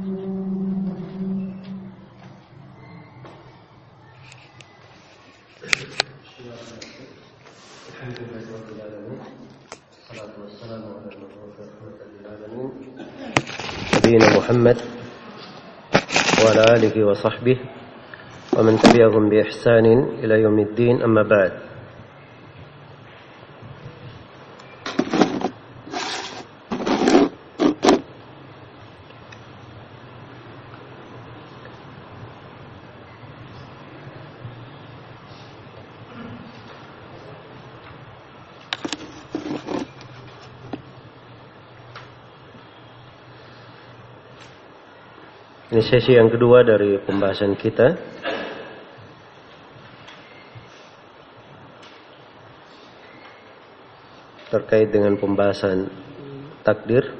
الحمد لله رب العالمين والصلاة والسلام على نبينا محمد وعلى آله وصحبه ومن تبعهم بإحسان إلى يوم الدين. أما بعد Ini sesi yang kedua dari pembahasan kita. Terkait dengan pembahasan takdir.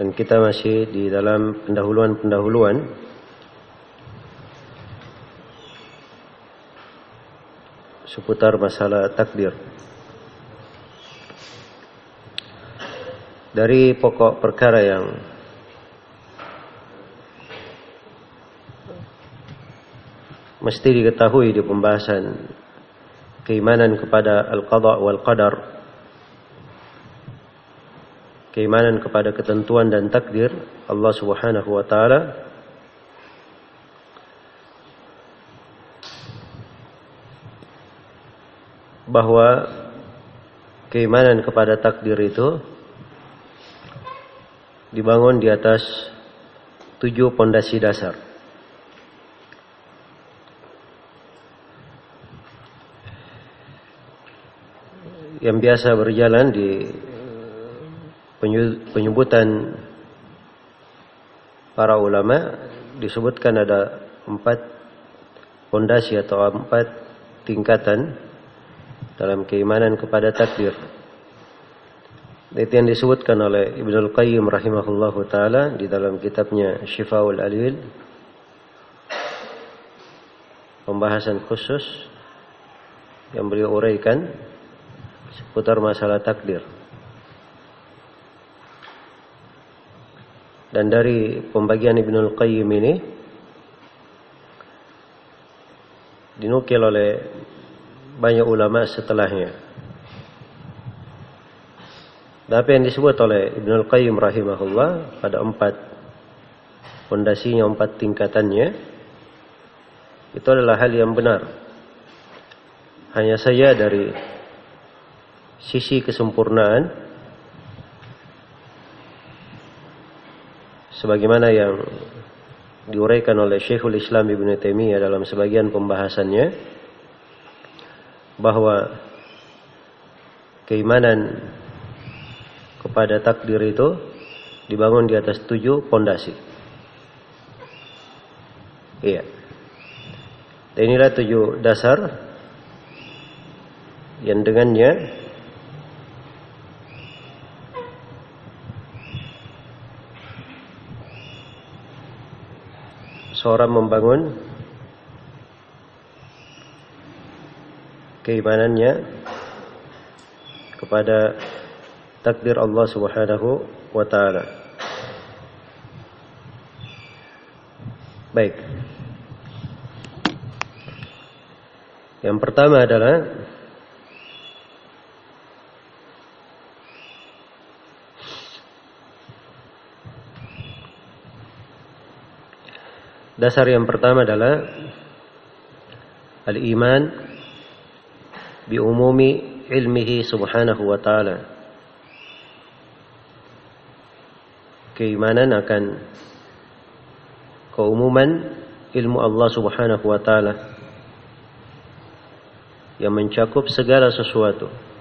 Dan kita masih di dalam pendahuluan-pendahuluan seputar masalah takdir. Dari pokok perkara yang mesti diketahui di pembahasan keimanan kepada al-qada wal qadar keimanan kepada ketentuan dan takdir Allah Subhanahu wa taala. Bahwa keimanan kepada takdir itu dibangun di atas tujuh pondasi dasar. Yang biasa berjalan di penyebutan para ulama disebutkan ada empat pondasi atau empat tingkatan dalam keimanan kepada takdir. Itu yang disebutkan oleh Ibnu Al-Qayyim rahimahullahu taala di dalam kitabnya Syifaul Alil. Pembahasan khusus yang beliau uraikan seputar masalah takdir. Dan dari pembagian Ibnu Al-Qayyim ini dinukil oleh banyak ulama setelahnya. Apa yang disebut oleh Ibn Al-Qayyim rahimahullah pada empat fondasinya, empat tingkatannya itu adalah hal yang benar. Hanya saja dari sisi kesempurnaan sebagaimana yang diuraikan oleh Syekhul Islam Ibn Taimiyah dalam sebagian pembahasannya bahwa keimanan kepada takdir itu dibangun di atas tujuh pondasi. Iya. Dan inilah tujuh dasar yang dengannya seorang membangun keimanannya kepada takdir Allah Subhanahu wa taala. Baik. Yang pertama adalah Dasar yang pertama adalah al-iman bi umumi ilmihi subhanahu wa ta'ala keimanan akan keumuman ilmu Allah Subhanahu wa taala yang mencakup segala sesuatu.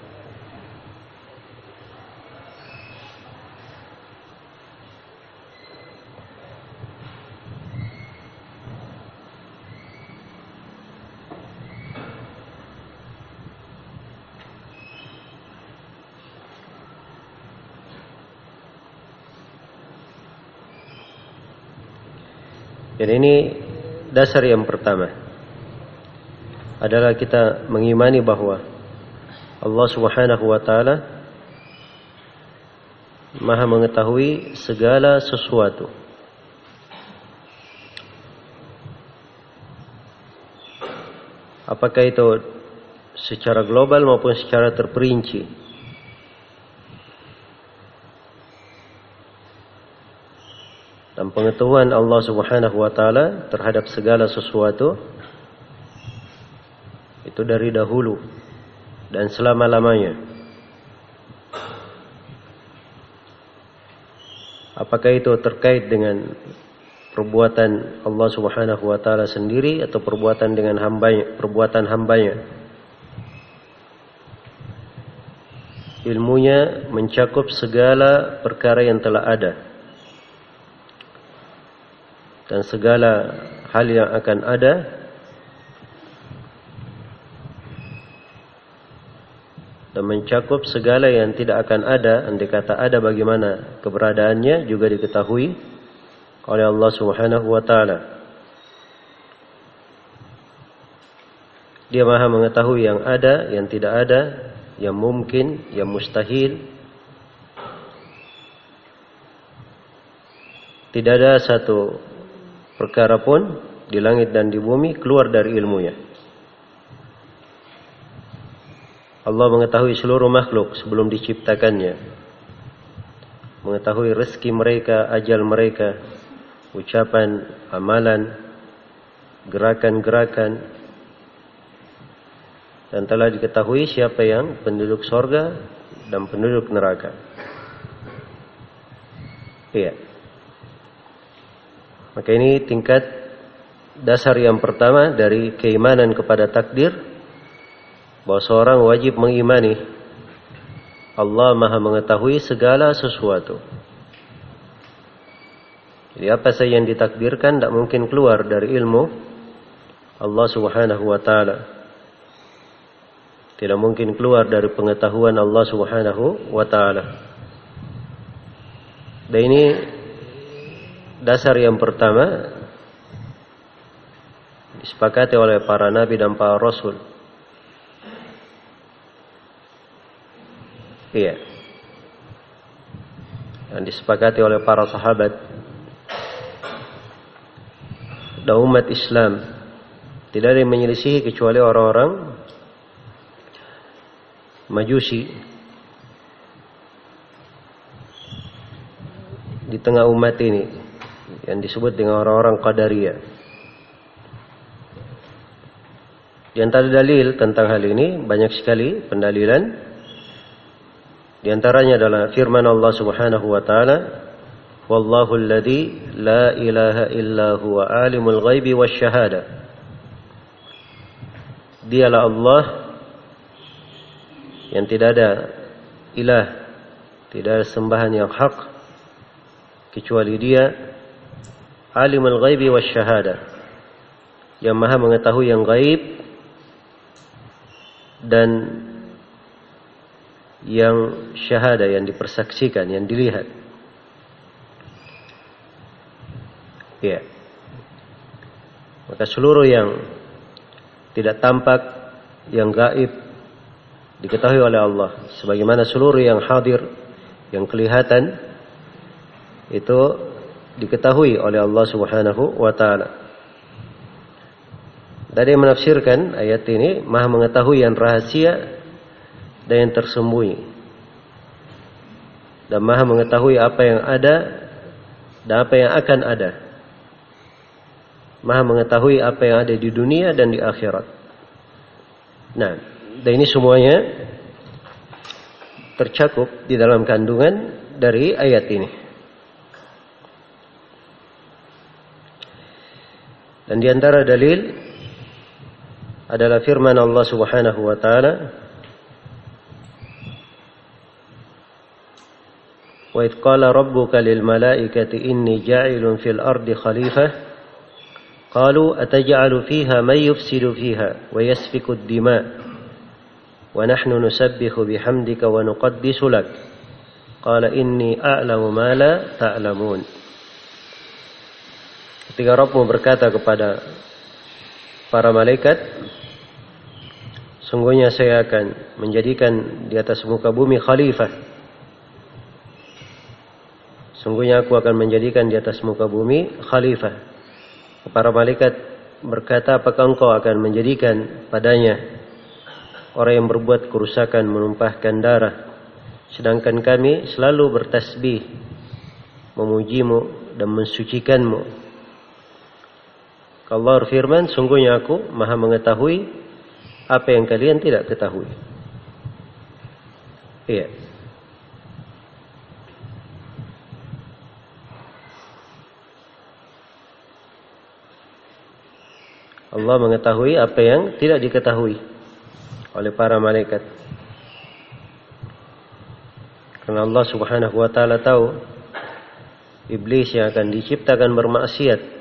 Dan ini dasar yang pertama adalah kita mengimani bahwa Allah Subhanahu wa taala Maha mengetahui segala sesuatu. Apakah itu secara global maupun secara terperinci? Dan pengetahuan Allah Subhanahu wa taala terhadap segala sesuatu itu dari dahulu dan selama-lamanya. Apakah itu terkait dengan perbuatan Allah Subhanahu wa taala sendiri atau perbuatan dengan hambanya, perbuatan hambanya? Ilmunya mencakup segala perkara yang telah ada dan segala hal yang akan ada dan mencakup segala yang tidak akan ada andai kata ada bagaimana keberadaannya juga diketahui oleh Allah Subhanahu wa taala. Dia Maha mengetahui yang ada, yang tidak ada, yang mungkin, yang mustahil. Tidak ada satu perkara pun di langit dan di bumi keluar dari ilmunya. Allah mengetahui seluruh makhluk sebelum diciptakannya. Mengetahui rezeki mereka, ajal mereka, ucapan, amalan, gerakan-gerakan. Dan telah diketahui siapa yang penduduk sorga dan penduduk neraka. Iya. Maka ini tingkat dasar yang pertama dari keimanan kepada takdir bahwa seorang wajib mengimani Allah Maha mengetahui segala sesuatu. Jadi apa saja yang ditakdirkan tidak mungkin keluar dari ilmu Allah Subhanahu wa taala. Tidak mungkin keluar dari pengetahuan Allah Subhanahu wa taala. Dan ini dasar yang pertama disepakati oleh para nabi dan para rasul. Iya. Yang disepakati oleh para sahabat. Dan umat Islam tidak ada yang menyelisihi kecuali orang-orang Majusi. Di tengah umat ini yang disebut dengan orang-orang Qadariyah. Di antara dalil tentang hal ini banyak sekali pendalilan di antaranya adalah firman Allah Subhanahu wa taala, "Wallahu alladhi la ilaha illa huwa alimul ghaibi wasyahada." Dialah Allah yang tidak ada ilah, tidak ada sembahan yang hak kecuali Dia alimul ghaibi wasyahada. Yang Maha mengetahui yang gaib dan yang syahada yang dipersaksikan, yang dilihat. Ya. Maka seluruh yang tidak tampak, yang gaib diketahui oleh Allah. Sebagaimana seluruh yang hadir, yang kelihatan itu diketahui oleh Allah Subhanahu wa taala. Tadi menafsirkan ayat ini Maha mengetahui yang rahasia dan yang tersembunyi. Dan maha mengetahui apa yang ada dan apa yang akan ada. Maha mengetahui apa yang ada di dunia dan di akhirat. Nah, dan ini semuanya tercakup di dalam kandungan dari ayat ini. Dan di antara dalil adalah firman Allah Subhanahu wa taala وإذ قال ربك للملائكة إني جاعل في الأرض خليفة قالوا أتجعل فيها من يفسد فيها ويسفك الدماء ونحن نسبح بحمدك ونقدس لك قال إني أعلم ما لا تعلمون Ketika Rabbmu berkata kepada para malaikat, Sungguhnya saya akan menjadikan di atas muka bumi khalifah Sungguhnya aku akan menjadikan di atas muka bumi khalifah. Para malaikat berkata, apakah engkau akan menjadikan padanya orang yang berbuat kerusakan menumpahkan darah. Sedangkan kami selalu bertasbih, memujimu dan mensucikanmu. Allah berfirman, sungguhnya aku maha mengetahui apa yang kalian tidak ketahui. Iya. Allah mengetahui apa yang tidak diketahui oleh para malaikat. Karena Allah Subhanahu wa taala tahu iblis yang akan diciptakan bermaksiat.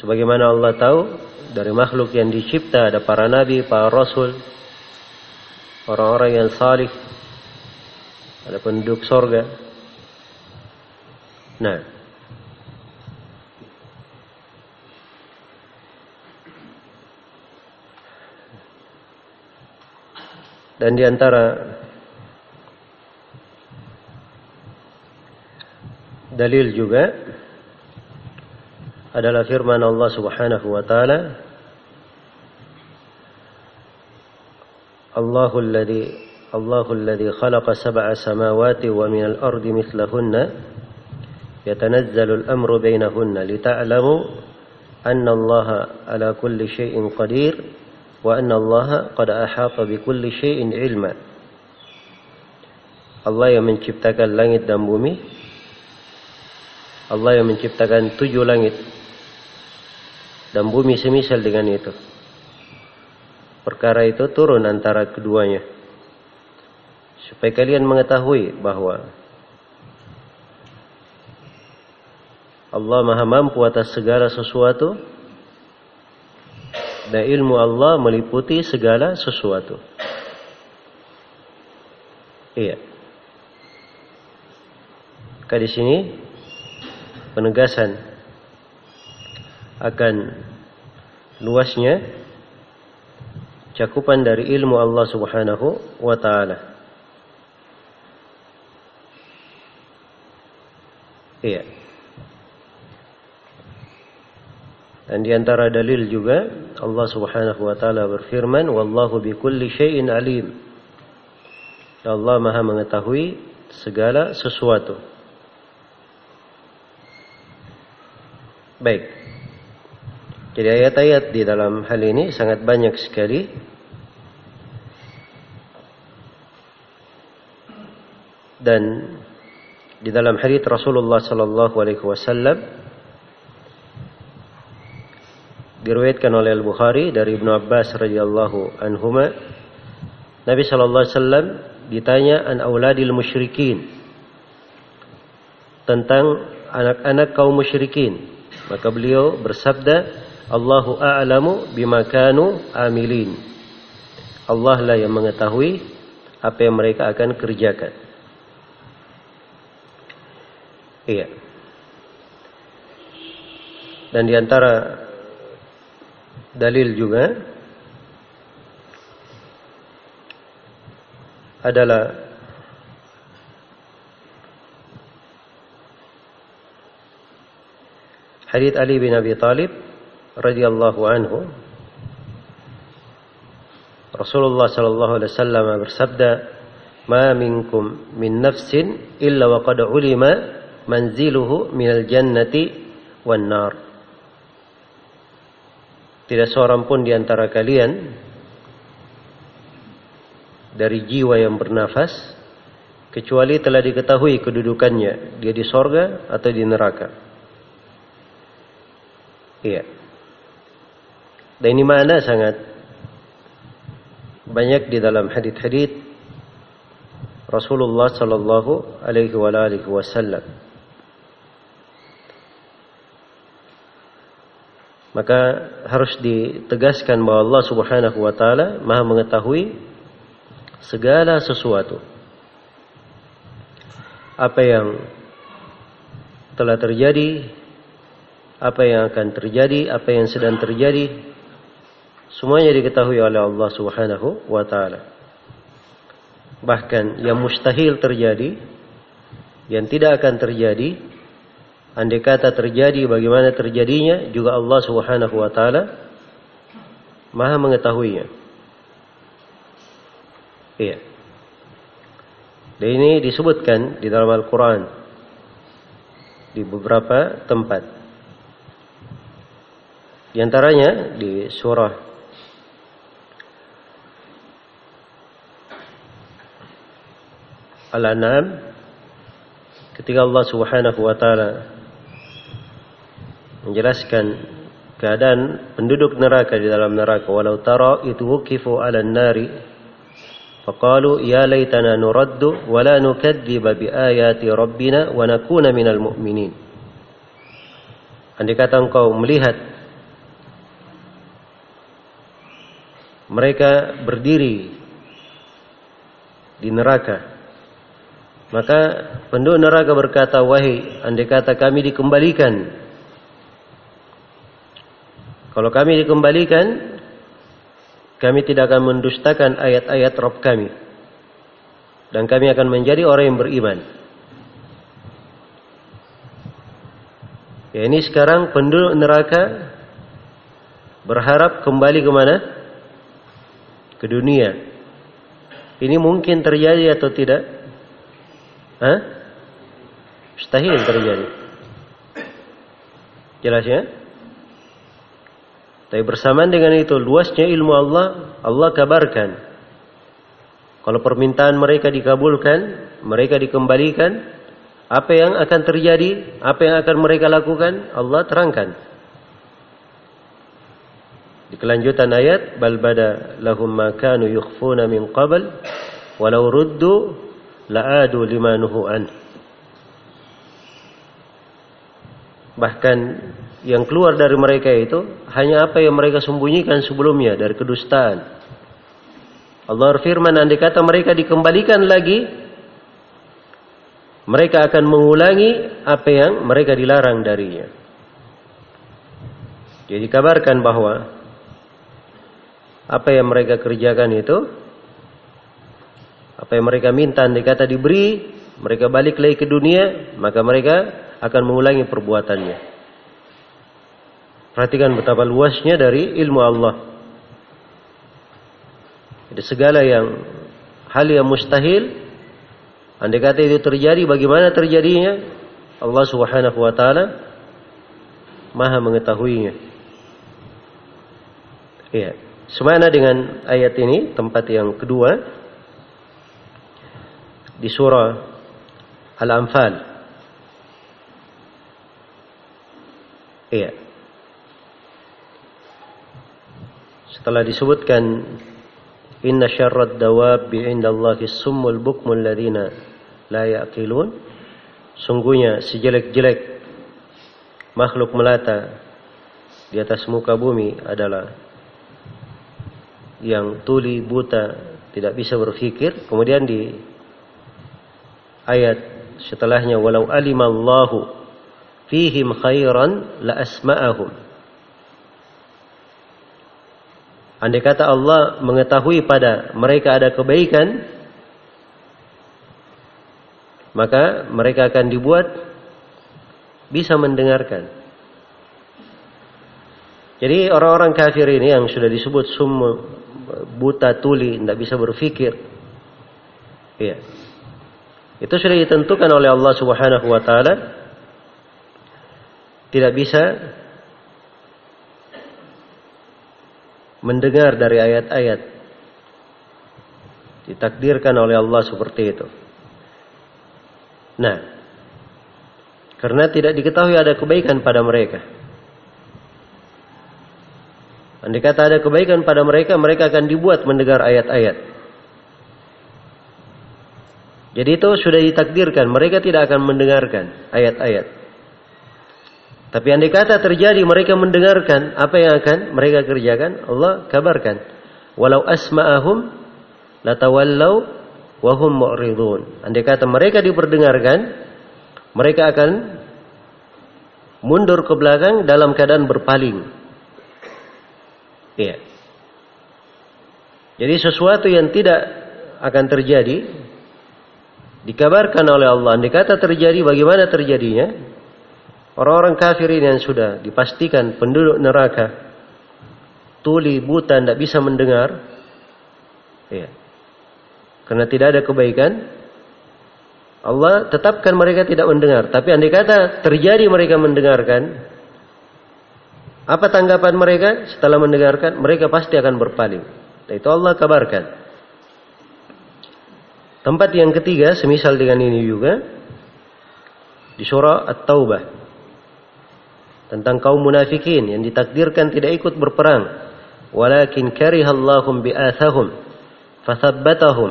Sebagaimana Allah tahu dari makhluk yang dicipta ada para nabi, para rasul, orang-orang yang salih, ada penduduk sorga. Nah, Dan di antara dalil juga adalah firman Allah Subhanahu wa taala Allahu alladhi Allahu alladhi khalaqa sab'a samawati wa min al-ardi mithlahunna yatanazzalu al-amru bainahunna lita'lamu anna Allah ala kulli shay'in qadir wa anna Allah qad ahata bi kulli syai'in ilma. Allah yang menciptakan langit dan bumi. Allah yang menciptakan tujuh langit dan bumi semisal dengan itu. Perkara itu turun antara keduanya. Supaya kalian mengetahui bahwa Allah maha mampu atas segala sesuatu dan ilmu Allah meliputi segala sesuatu. Iya. Maka di sini penegasan akan luasnya cakupan dari ilmu Allah Subhanahu wa taala. Iya. Dan di antara dalil juga Allah Subhanahu wa taala berfirman, "Wallahu bikulli syai'in alim." Allah Maha mengetahui segala sesuatu. Baik. Jadi ayat-ayat di dalam hal ini sangat banyak sekali. Dan di dalam hadis Rasulullah sallallahu alaihi wasallam diriwayatkan oleh Al-Bukhari dari Ibnu Abbas radhiyallahu anhuma Nabi sallallahu alaihi wasallam ditanya an auladil musyrikin tentang anak-anak kaum musyrikin maka beliau bersabda Allahu a'lamu bima kanu amilin. Allah lah yang mengetahui apa yang mereka akan kerjakan. Iya. Dan di antara dalil juga adalah hadits Ali bin Abi Talib radhiyallahu anhu Rasulullah sallallahu alaihi wasallam bersabda ma minkum min nafsin illa wa qad ulima manziluhu minal jannati wan nar tidak seorang pun di antara kalian dari jiwa yang bernafas kecuali telah diketahui kedudukannya dia di sorga atau di neraka. Iya. Dan ini mana sangat banyak di dalam hadith-hadith Rasulullah sallallahu alaihi wasallam. Maka harus ditegaskan bahwa Allah Subhanahu wa taala Maha mengetahui segala sesuatu. Apa yang telah terjadi, apa yang akan terjadi, apa yang sedang terjadi, semuanya diketahui oleh Allah Subhanahu wa taala. Bahkan yang mustahil terjadi yang tidak akan terjadi andai kata terjadi bagaimana terjadinya juga Allah Subhanahu wa taala Maha mengetahuinya. Iya. Dan ini disebutkan di dalam Al-Qur'an di beberapa tempat. Di antaranya di surah Al-An'am ketika Allah Subhanahu wa taala menjelaskan keadaan penduduk neraka di dalam neraka walau tara itu wukifu 'ala nari faqalu ya laitana nuraddu wa la nukadziba bi ayati rabbina wa nakuna minal mu'minin andai kata engkau melihat mereka berdiri di neraka maka penduduk neraka berkata, wahai andai kata kami dikembalikan. Kalau kami dikembalikan, kami tidak akan mendustakan ayat-ayat Rabb kami. Dan kami akan menjadi orang yang beriman. Ya ini sekarang penduduk neraka berharap kembali ke mana? Ke dunia. Ini mungkin terjadi atau tidak? Hah? Mustahil terjadi. Jelas ya? Tapi bersamaan dengan itu luasnya ilmu Allah, Allah kabarkan. Kalau permintaan mereka dikabulkan, mereka dikembalikan, apa yang akan terjadi, apa yang akan mereka lakukan, Allah terangkan. Di kelanjutan ayat, bal bada lahum ma kanu yukhfuna min qabl walau ruddu la'adu lima nuhu an. Bahkan yang keluar dari mereka itu hanya apa yang mereka sembunyikan sebelumnya dari kedustaan. Allah berfirman andai kata mereka dikembalikan lagi mereka akan mengulangi apa yang mereka dilarang darinya. Jadi kabarkan bahwa apa yang mereka kerjakan itu apa yang mereka minta andai kata diberi, mereka balik lagi ke dunia, maka mereka akan mengulangi perbuatannya. Perhatikan betapa luasnya dari ilmu Allah. Jadi segala yang hal yang mustahil, andai kata itu terjadi, bagaimana terjadinya? Allah Subhanahu wa taala Maha mengetahuinya. Iya. Semana dengan ayat ini, tempat yang kedua, di surah Al-Anfal. Iya. Setelah disebutkan inna syarrad dawab indallahi summul bukmul ladina la yaqilun sungguhnya sejelek-jelek makhluk melata di atas muka bumi adalah yang tuli buta tidak bisa berpikir kemudian di ayat setelahnya walau alimallahu fihim khairan la asma'ahum Andai kata Allah mengetahui pada mereka ada kebaikan maka mereka akan dibuat bisa mendengarkan. Jadi orang-orang kafir ini yang sudah disebut summu buta tuli tidak bisa berpikir. Ya. Itu sudah ditentukan oleh Allah Subhanahu wa taala tidak bisa mendengar dari ayat-ayat ditakdirkan oleh Allah seperti itu. Nah, karena tidak diketahui ada kebaikan pada mereka. Andai kata ada kebaikan pada mereka, mereka akan dibuat mendengar ayat-ayat. Jadi itu sudah ditakdirkan, mereka tidak akan mendengarkan ayat-ayat. Tapi andai kata terjadi mereka mendengarkan apa yang akan mereka kerjakan, Allah kabarkan. Walau asma'ahum latawallau wahum mu'ridun. Andai kata mereka diperdengarkan, mereka akan mundur ke belakang dalam keadaan berpaling. Iya. Jadi sesuatu yang tidak akan terjadi dikabarkan oleh Allah. Andai kata terjadi, bagaimana terjadinya? Orang-orang kafir ini yang sudah dipastikan penduduk neraka, tuli, buta, tidak bisa mendengar, ya. karena tidak ada kebaikan, Allah tetapkan mereka tidak mendengar. Tapi andai kata terjadi mereka mendengarkan, apa tanggapan mereka setelah mendengarkan? Mereka pasti akan berpaling. Itu Allah kabarkan. Tempat yang ketiga, semisal dengan ini juga, di surah At-Taubah. Tentang kaum munafikin yang ditakdirkan tidak ikut berperang. Walakin karihallahum bi'athahum. Fathabbatahum.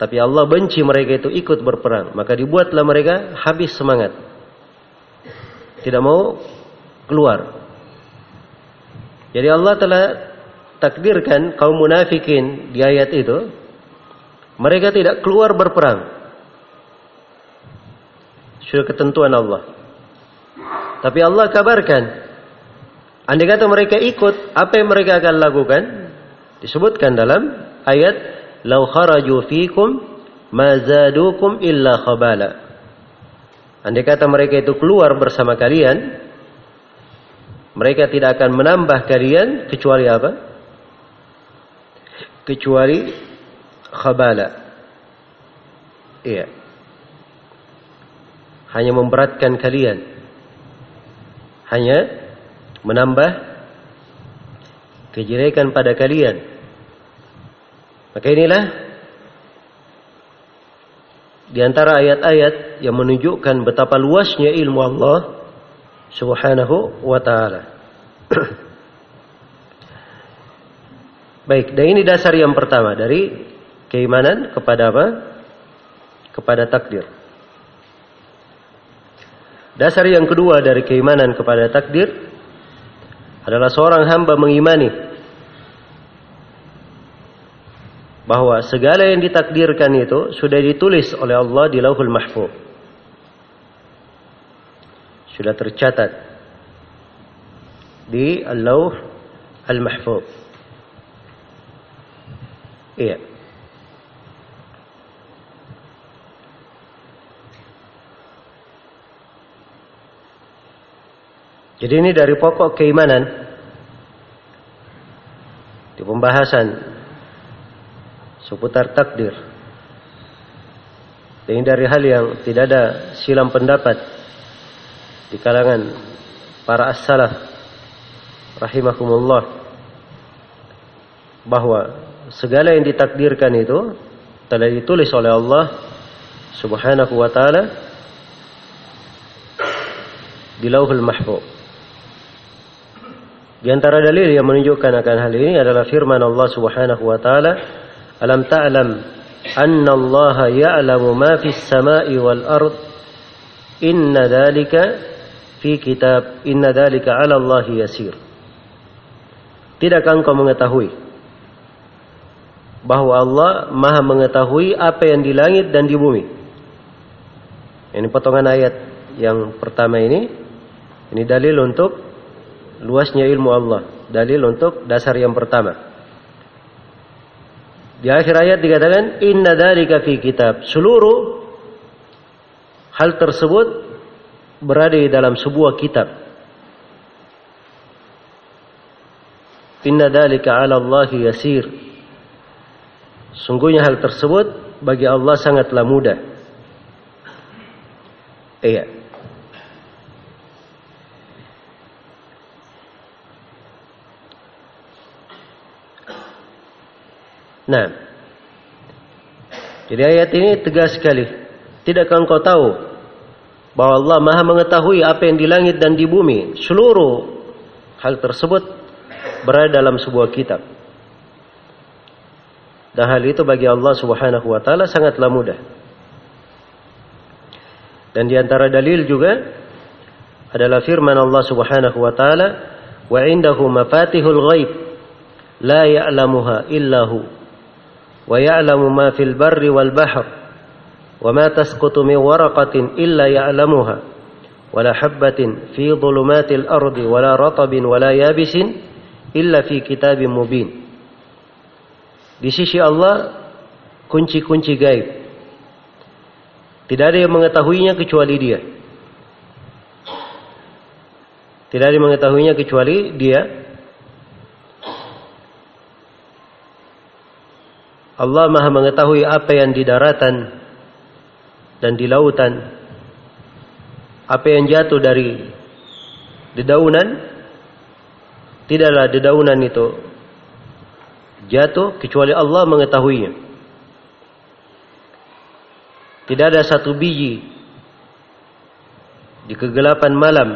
Tapi Allah benci mereka itu ikut berperang. Maka dibuatlah mereka habis semangat. Tidak mau keluar. Jadi Allah telah takdirkan kaum munafikin di ayat itu mereka tidak keluar berperang. Sudah ketentuan Allah. Tapi Allah kabarkan andai kata mereka ikut, apa yang mereka akan lakukan? Disebutkan dalam ayat lau kharaju fikum ma zadukum illa khabala. Andai kata mereka itu keluar bersama kalian, mereka tidak akan menambah kalian kecuali apa? Kecuali khabala. Iya. Hanya memberatkan kalian. Hanya menambah kejelekan pada kalian. Maka inilah di antara ayat-ayat yang menunjukkan betapa luasnya ilmu Allah Subhanahu wa taala. Baik, dan ini dasar yang pertama dari keimanan kepada apa? Kepada takdir. Dasar yang kedua dari keimanan kepada takdir adalah seorang hamba mengimani bahwa segala yang ditakdirkan itu sudah ditulis oleh Allah di Lauhul Mahfuz. Sudah tercatat di Al-Lauh Al-Mahfuz. Iya. Jadi ini dari pokok keimanan di pembahasan seputar takdir. Dan dari hal yang tidak ada silam pendapat di kalangan para as-salaf rahimahumullah bahwa segala yang ditakdirkan itu telah ditulis oleh Allah Subhanahu wa taala di Lauhul Mahfuz. Di antara dalil yang menunjukkan akan hal ini adalah firman Allah Subhanahu wa taala, "Alam ta'lam anna Allah ya'lamu ma fis sama'i wal ard? Inna dhalika fi kitab, inna dhalika 'ala Allah yasir." Tidakkah engkau mengetahui bahwa Allah Maha mengetahui apa yang di langit dan di bumi. Ini potongan ayat yang pertama ini. Ini dalil untuk luasnya ilmu Allah. Dalil untuk dasar yang pertama. Di akhir ayat dikatakan inna dzalika fi kitab. Seluruh hal tersebut berada di dalam sebuah kitab. Inna dzalika 'ala Allah yasir. Sungguhnya hal tersebut bagi Allah sangatlah mudah. Iya. Nah. Jadi ayat ini tegas sekali. Tidakkah engkau tahu bahwa Allah Maha mengetahui apa yang di langit dan di bumi? Seluruh hal tersebut berada dalam sebuah kitab. Dan hal itu bagi Allah Subhanahu wa taala sangatlah mudah. Dan di antara dalil juga adalah firman Allah Subhanahu wa taala, "Wa indahu mafatihul ghaib la ya'lamuha illa hu wa ya'lamu ma fil barri wal bahr wa ma tasqutu min waraqatin illa ya'lamuha wa la habatin fi dhulumatil ardi wa la ratabin di sisi Allah kunci-kunci gaib. Tidak ada yang mengetahuinya kecuali dia. Tidak ada yang mengetahuinya kecuali dia. Allah Maha mengetahui apa yang di daratan dan di lautan. Apa yang jatuh dari dedaunan tidaklah dedaunan itu jatuh kecuali Allah mengetahuinya. Tidak ada satu biji di kegelapan malam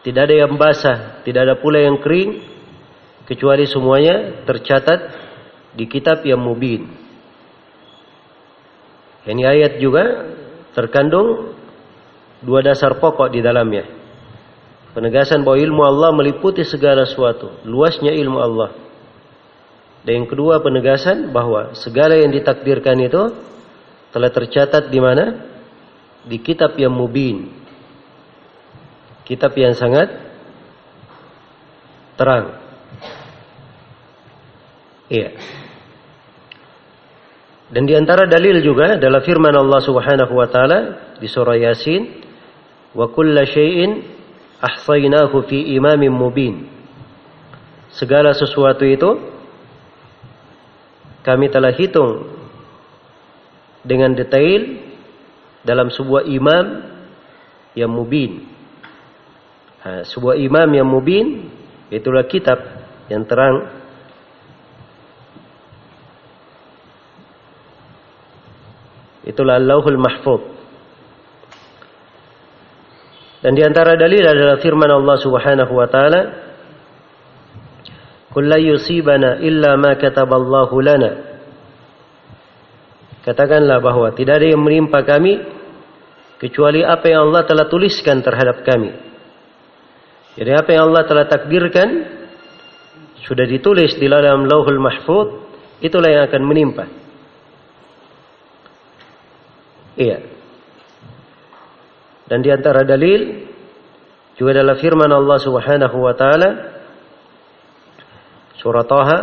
tidak ada yang basah, tidak ada pula yang kering, kecuali semuanya tercatat di kitab yang mubin. Ini ayat juga terkandung dua dasar pokok di dalamnya. Penegasan bahwa ilmu Allah meliputi segala sesuatu, luasnya ilmu Allah. Dan yang kedua penegasan bahwa segala yang ditakdirkan itu telah tercatat di mana? Di kitab yang mubin, kitab yang sangat terang. Iya. Dan di antara dalil juga adalah firman Allah Subhanahu wa taala di surah Yasin, "Wa kulla syai'in ahsaynahu fi imamin mubin." Segala sesuatu itu kami telah hitung dengan detail dalam sebuah imam yang mubin. Sebuah imam yang mubin itulah kitab yang terang itulah Allahul Mahfuz dan di antara dalil adalah firman Allah Subhanahu wa taala Kullu yusibana illa ma kataballahu lana Katakanlah bahwa tidak ada yang menimpa kami kecuali apa yang Allah telah tuliskan terhadap kami. Jadi apa yang Allah telah takdirkan sudah ditulis di dalam Lauhul Mahfuz, itulah yang akan menimpa. Iya. Dan di antara dalil juga adalah firman Allah Subhanahu wa taala surah Taha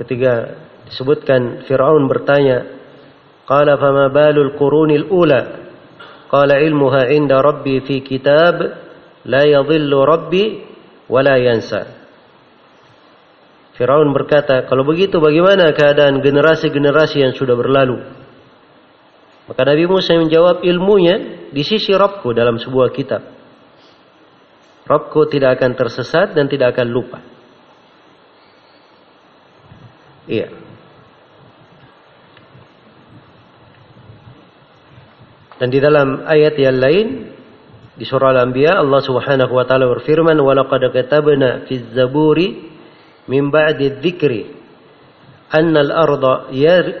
ketika disebutkan Firaun bertanya, "Qala fama balul qurunil ula?" Qala ilmuha inda rabbi fi kitab La yadhillu rabbi wa la yansa. Firaun berkata, kalau begitu bagaimana keadaan generasi-generasi yang sudah berlalu? Maka Nabi Musa menjawab ilmunya di sisi Rabbku dalam sebuah kitab. Rabbku tidak akan tersesat dan tidak akan lupa. Iya. Dan di dalam ayat yang lain di surah Al-Anbiya Allah Subhanahu wa taala berfirman wa laqad katabna fi zaburi min ba'di dzikri anna al-arda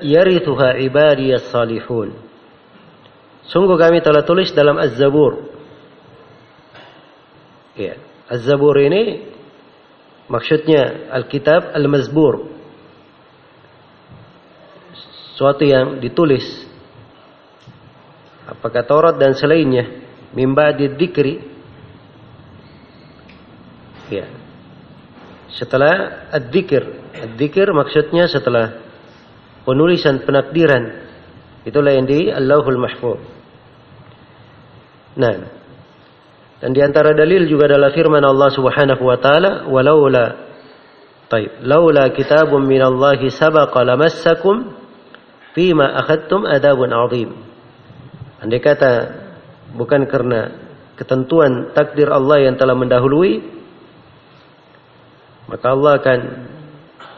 yarithuha ibadiyas salihun. Sungguh kami telah tulis dalam Az-Zabur. Ya, Az-Zabur ini maksudnya Alkitab Al-Mazbur suatu yang ditulis. Apakah Taurat dan selainnya? Mimba didikri ya. Setelah ad-dikir, ad-dikir maksudnya setelah penulisan penakdiran. Itulah yang di Allahul Mahfuz. Nah. Dan di antara dalil juga adalah firman Allah Subhanahu wa taala walaula Taib. Laula kitabun minallahi sabaqa lamassakum Fima akhadtum adabun azim. Andai kata bukan karena ketentuan takdir Allah yang telah mendahului, maka Allah akan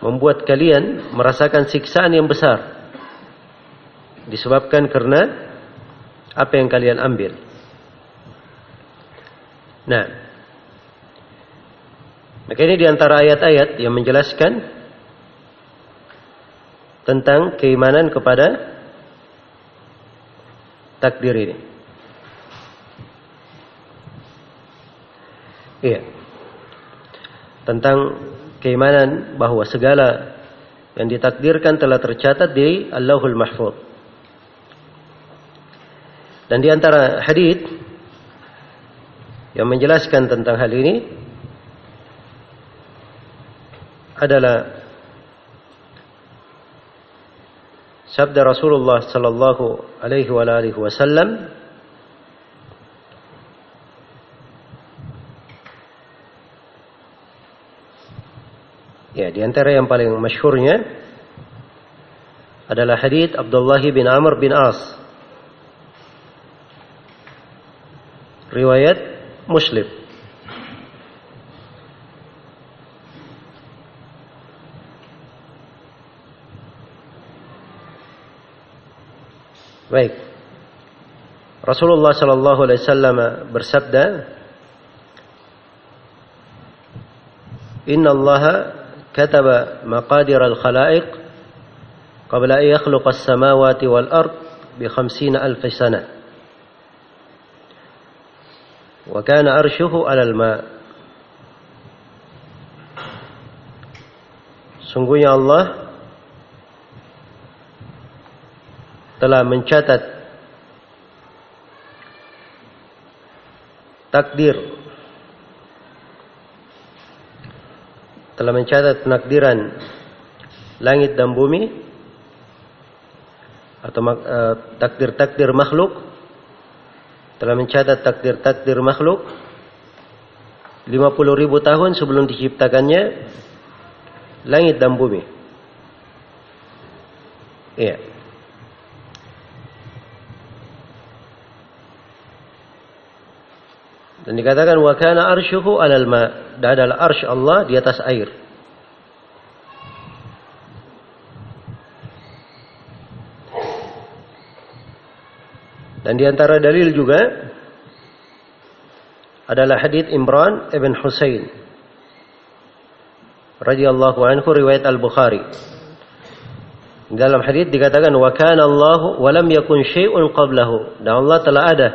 membuat kalian merasakan siksaan yang besar. Disebabkan karena apa yang kalian ambil. Nah, maka ini di antara ayat-ayat yang menjelaskan tentang keimanan kepada takdir ini. Iya. Tentang keimanan bahwa segala yang ditakdirkan telah tercatat di Allahul Mahfuz. Dan di antara hadis yang menjelaskan tentang hal ini adalah sabda Rasulullah sallallahu alaihi wa alihi wasallam Ya, di antara yang paling masyhurnya adalah hadis Abdullah bin Amr bin As. Riwayat Muslim. Baik. Rasulullah sallallahu alaihi wasallam bersabda, "Inna Allah kataba maqadir al-khalaiq qabla an yakhluqa as-samawati wal ard bi 50 alf sana." Wa kana arshuhu 'ala al-ma. Sungguhnya Allah telah mencatat takdir telah mencatat penakdiran langit dan bumi atau uh, takdir-takdir makhluk telah mencatat takdir-takdir makhluk 50 ribu tahun sebelum diciptakannya langit dan bumi. Iya. Dan dikatakan wa kana arsyuhu 'alal ma. Dan adalah arsy Allah di atas air. Dan di antara dalil juga adalah hadis Imran ibn Husain radhiyallahu anhu riwayat Al-Bukhari. Dalam hadis dikatakan wa kana Allah wa lam yakun syai'un qablahu. Dan Allah telah ada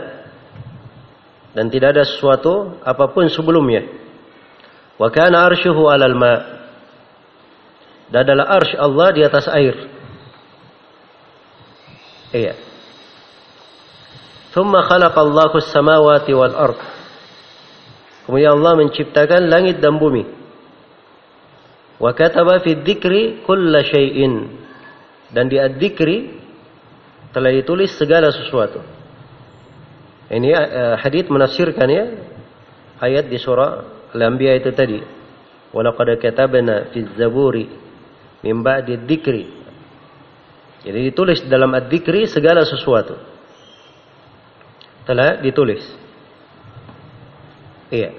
dan tidak ada sesuatu apa pun sebelumnya. Wa kana arsyuhu 'alal ma. Dan adalah arsy Allah di atas air. Iya. Thumma khalaqa Allahu as-samawati wal ard. Kemudian Allah menciptakan langit dan bumi. Wa kataba fi dzikri kulla syai'in. Dan di ad-dzikri telah ditulis segala sesuatu. Ini uh, hadith menafsirkan ya ayat di surah Al-Anbiya itu tadi. Walaqad katabna fi zaburi min ba'di dzikri. Jadi ditulis dalam ad-dzikri segala sesuatu. Telah ditulis. Iya.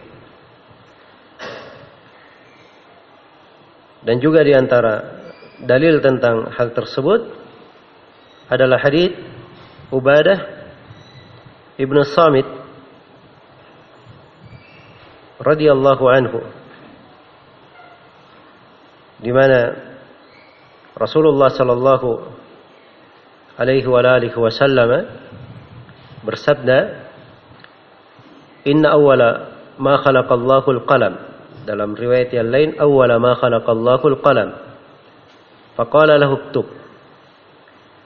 Dan juga di antara dalil tentang hal tersebut adalah hadis Ubadah Ibnu Samit radhiyallahu anhu di mana Rasulullah sallallahu alaihi wa alihi wasallam bersabda Inna awwala ma khalaqallahu al-qalam dalam riwayat yang lain awwala ma khalaqallahu al-qalam faqala lahu uktub.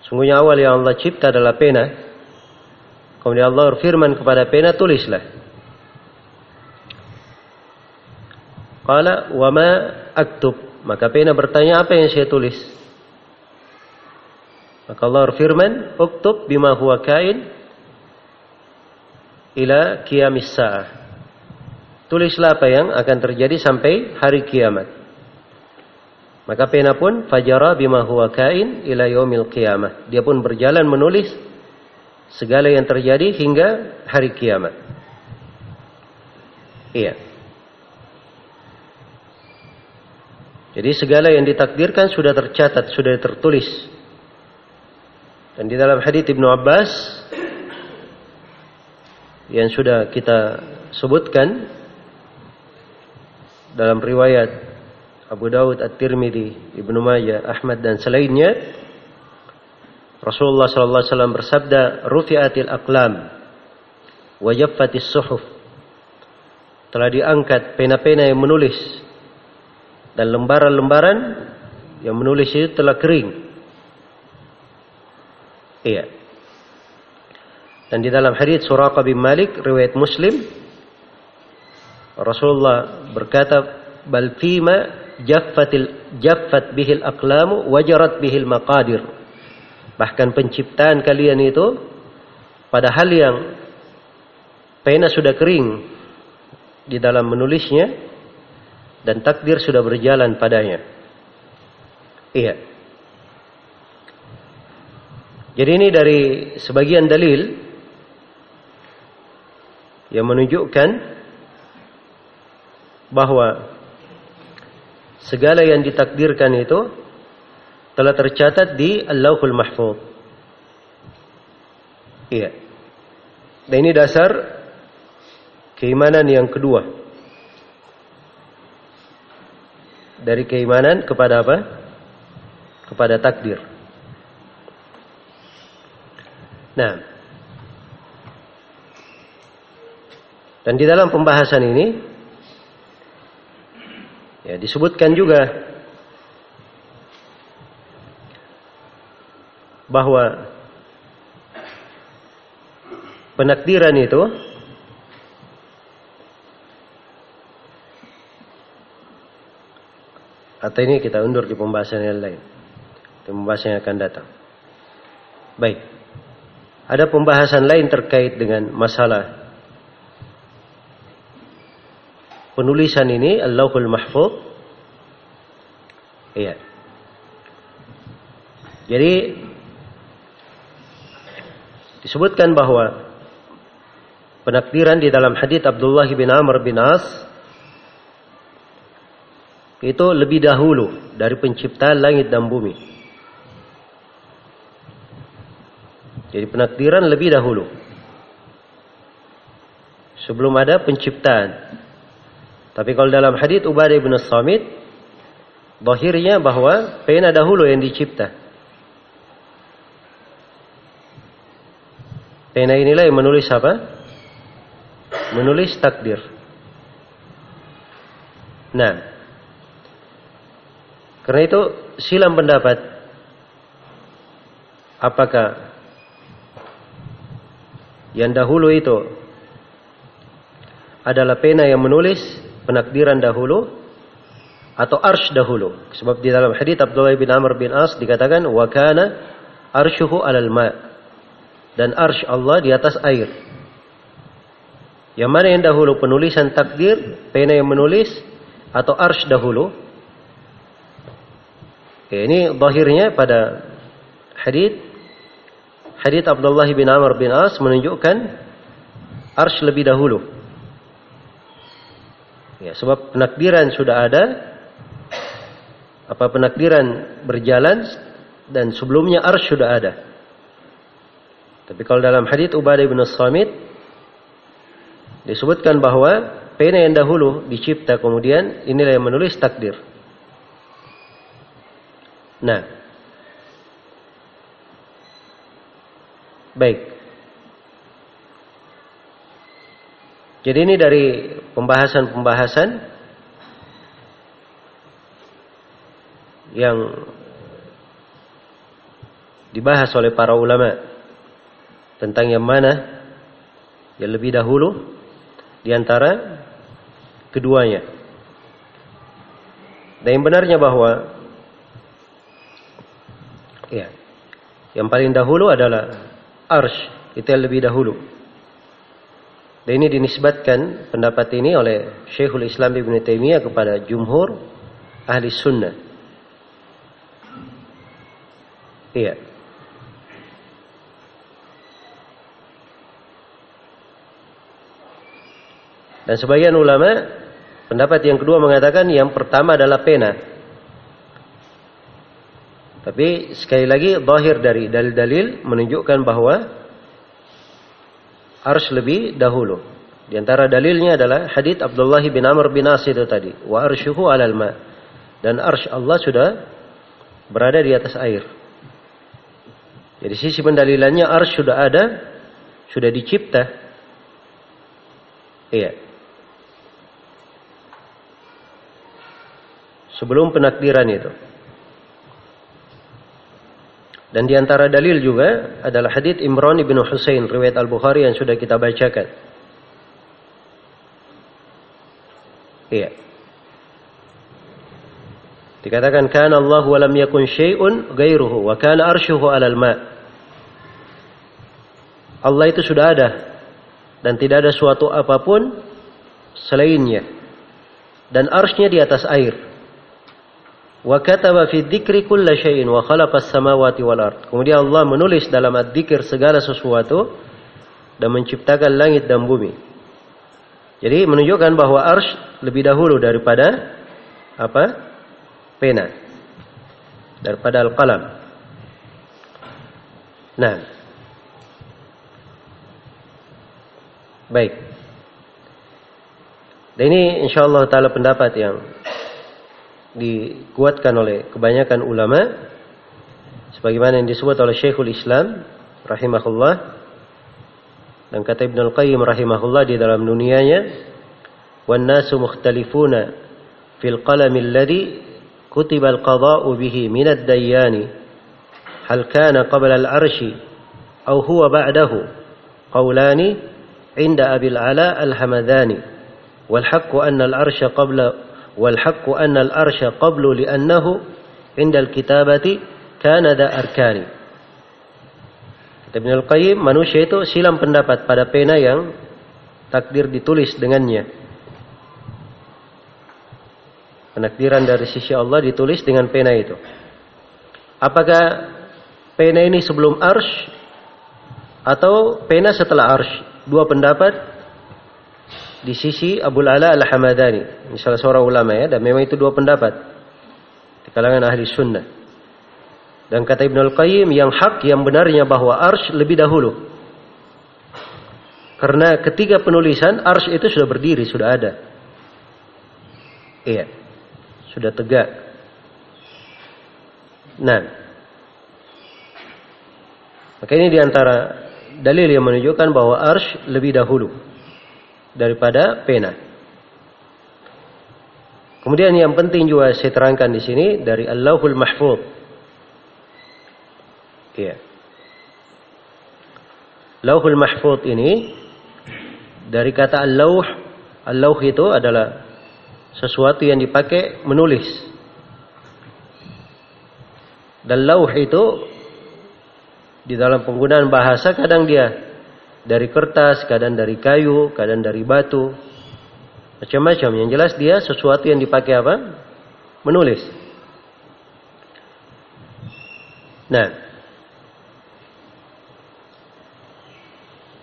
Sungguhnya awal yang Allah cipta adalah pena Kemudian Allah berfirman kepada pena tulislah. Qala wa ma aktub? Maka pena bertanya apa yang saya tulis? Maka Allah berfirman, "Uktub bima huwa kain ila qiyamis sa'ah." Tulislah apa yang akan terjadi sampai hari kiamat. Maka pena pun fajara bima huwa kain ila yaumil qiyamah. Dia pun berjalan menulis segala yang terjadi hingga hari kiamat. Iya. Jadi segala yang ditakdirkan sudah tercatat, sudah tertulis. Dan di dalam hadis Ibnu Abbas yang sudah kita sebutkan dalam riwayat Abu Dawud At-Tirmidzi, Ibnu Majah, Ahmad dan selainnya Rasulullah sallallahu alaihi wasallam bersabda, "Rufi'atil aqlam wa jaffatis suhuf." Telah diangkat pena-pena yang menulis dan lembaran-lembaran yang menulis itu telah kering. Iya. Dan di dalam hadis Suraqah bin Malik riwayat Muslim Rasulullah berkata bal fima jaffatil jaffat bihil aqlamu wajarat bihil maqadir Bahkan penciptaan kalian itu pada hal yang pena sudah kering di dalam menulisnya dan takdir sudah berjalan padanya. Iya. Jadi ini dari sebagian dalil yang menunjukkan bahwa segala yang ditakdirkan itu telah tercatat di Allahul Mahfuz. Iya. Dan ini dasar keimanan yang kedua. Dari keimanan kepada apa? Kepada takdir. Nah. Dan di dalam pembahasan ini ya disebutkan juga bahwa penakdiran itu atau ini kita undur di pembahasan yang lain. Di pembahasan yang akan datang. Baik. Ada pembahasan lain terkait dengan masalah penulisan ini Allahul Mahfuz. Iya. Jadi disebutkan bahwa penakdiran di dalam hadits Abdullah bin Amr bin As itu lebih dahulu dari penciptaan langit dan bumi. Jadi penakdiran lebih dahulu. Sebelum ada penciptaan. Tapi kalau dalam hadits Ubadah bin Samit, bahirnya bahwa pena dahulu yang dicipta. Pena inilah yang menulis apa? Menulis takdir. Nah, karena itu silam pendapat apakah yang dahulu itu adalah pena yang menulis penakdiran dahulu atau arsh dahulu. Sebab di dalam hadis Abdullah bin Amr bin As dikatakan wa kana arshuhu alal ma' dan arsh Allah di atas air. Yang mana yang dahulu penulisan takdir, pena yang menulis atau arsh dahulu? Oke, ini bahirnya pada hadith hadith Abdullah bin Amr bin As menunjukkan arsh lebih dahulu. Ya, sebab penakdiran sudah ada, apa penakdiran berjalan dan sebelumnya arsh sudah ada. Tapi kalau dalam hadits Ubadah bin Samit disebutkan bahwa pena yang dahulu dicipta kemudian inilah yang menulis takdir. Nah, baik. Jadi ini dari pembahasan-pembahasan yang dibahas oleh para ulama tentang yang mana yang lebih dahulu di antara keduanya. Dan yang benarnya bahwa ya, yang paling dahulu adalah arsh, itu yang lebih dahulu. Dan ini dinisbatkan pendapat ini oleh Syekhul Islam Ibn Taimiyah kepada jumhur ahli sunnah. Iya. Dan sebagian ulama pendapat yang kedua mengatakan yang pertama adalah pena. Tapi sekali lagi zahir dari dalil-dalil menunjukkan bahwa harus lebih dahulu. Di antara dalilnya adalah hadits Abdullah bin Amr bin As itu tadi, wa arsyuhu 'alal ma. Dan arsy Allah sudah berada di atas air. Jadi sisi pendalilannya arsy sudah ada, sudah dicipta. Iya. Sebelum penakdiran itu. Dan di antara dalil juga adalah hadits Imran bin Husain riwayat Al-Bukhari yang sudah kita bacakan. Iya. Dikatakan kana Allah wa lam yakun syai'un ghairuhu wa kana arshuhu 'alal ma. Allah itu sudah ada dan tidak ada suatu apa pun selainnya. Dan arsy di atas air. Wa kataba fi dzikri kulla syai'in wa khalaqa as-samawati wal ard. Kemudian Allah menulis dalam adzikir segala sesuatu dan menciptakan langit dan bumi. Jadi menunjukkan bahwa arsy lebih dahulu daripada apa? pena daripada al-qalam. Nah. Baik. Dan ini insyaallah taala pendapat yang dikuatkan oleh kebanyakan ulama sebagaimana yang disebut oleh Syekhul Islam rahimahullah dan kata Ibnu Al-Qayyim rahimahullah di dalam dunianya wan nasu mukhtalifuna fil qalam alladhi كتب القضاء به من الديان هل كان قبل العرش أو هو بعده قولان عند أبي العلاء الحمداني والحق أن العرش قبل والحق أن العرش قبل لأنه عند الكتابة كان ذا أركان Ibn Al-Qayyim manusia itu silam pendapat pada pena yang takdir ditulis dengannya Penakdiran dari sisi Allah ditulis dengan pena itu. Apakah pena ini sebelum arsh atau pena setelah arsh? Dua pendapat di sisi Abu Ala Al-Hamadani. Misalnya seorang ulama ya, dan memang itu dua pendapat di kalangan ahli sunnah. Dan kata Ibn Al-Qayyim yang hak yang benarnya bahwa arsh lebih dahulu. Karena ketiga penulisan arsh itu sudah berdiri, sudah ada. Iya sudah tegak. Nah, maka ini di antara dalil yang menunjukkan bahwa arsh lebih dahulu daripada pena. Kemudian yang penting juga saya terangkan di sini dari Allahul Mahfud. Iya. Lauhul Mahfud ini dari kata al-lauh, al-lauh itu adalah sesuatu yang dipakai menulis. Dan lauh itu di dalam penggunaan bahasa kadang dia dari kertas, kadang dari kayu, kadang dari batu. Macam-macam. Yang jelas dia sesuatu yang dipakai apa? Menulis. Nah.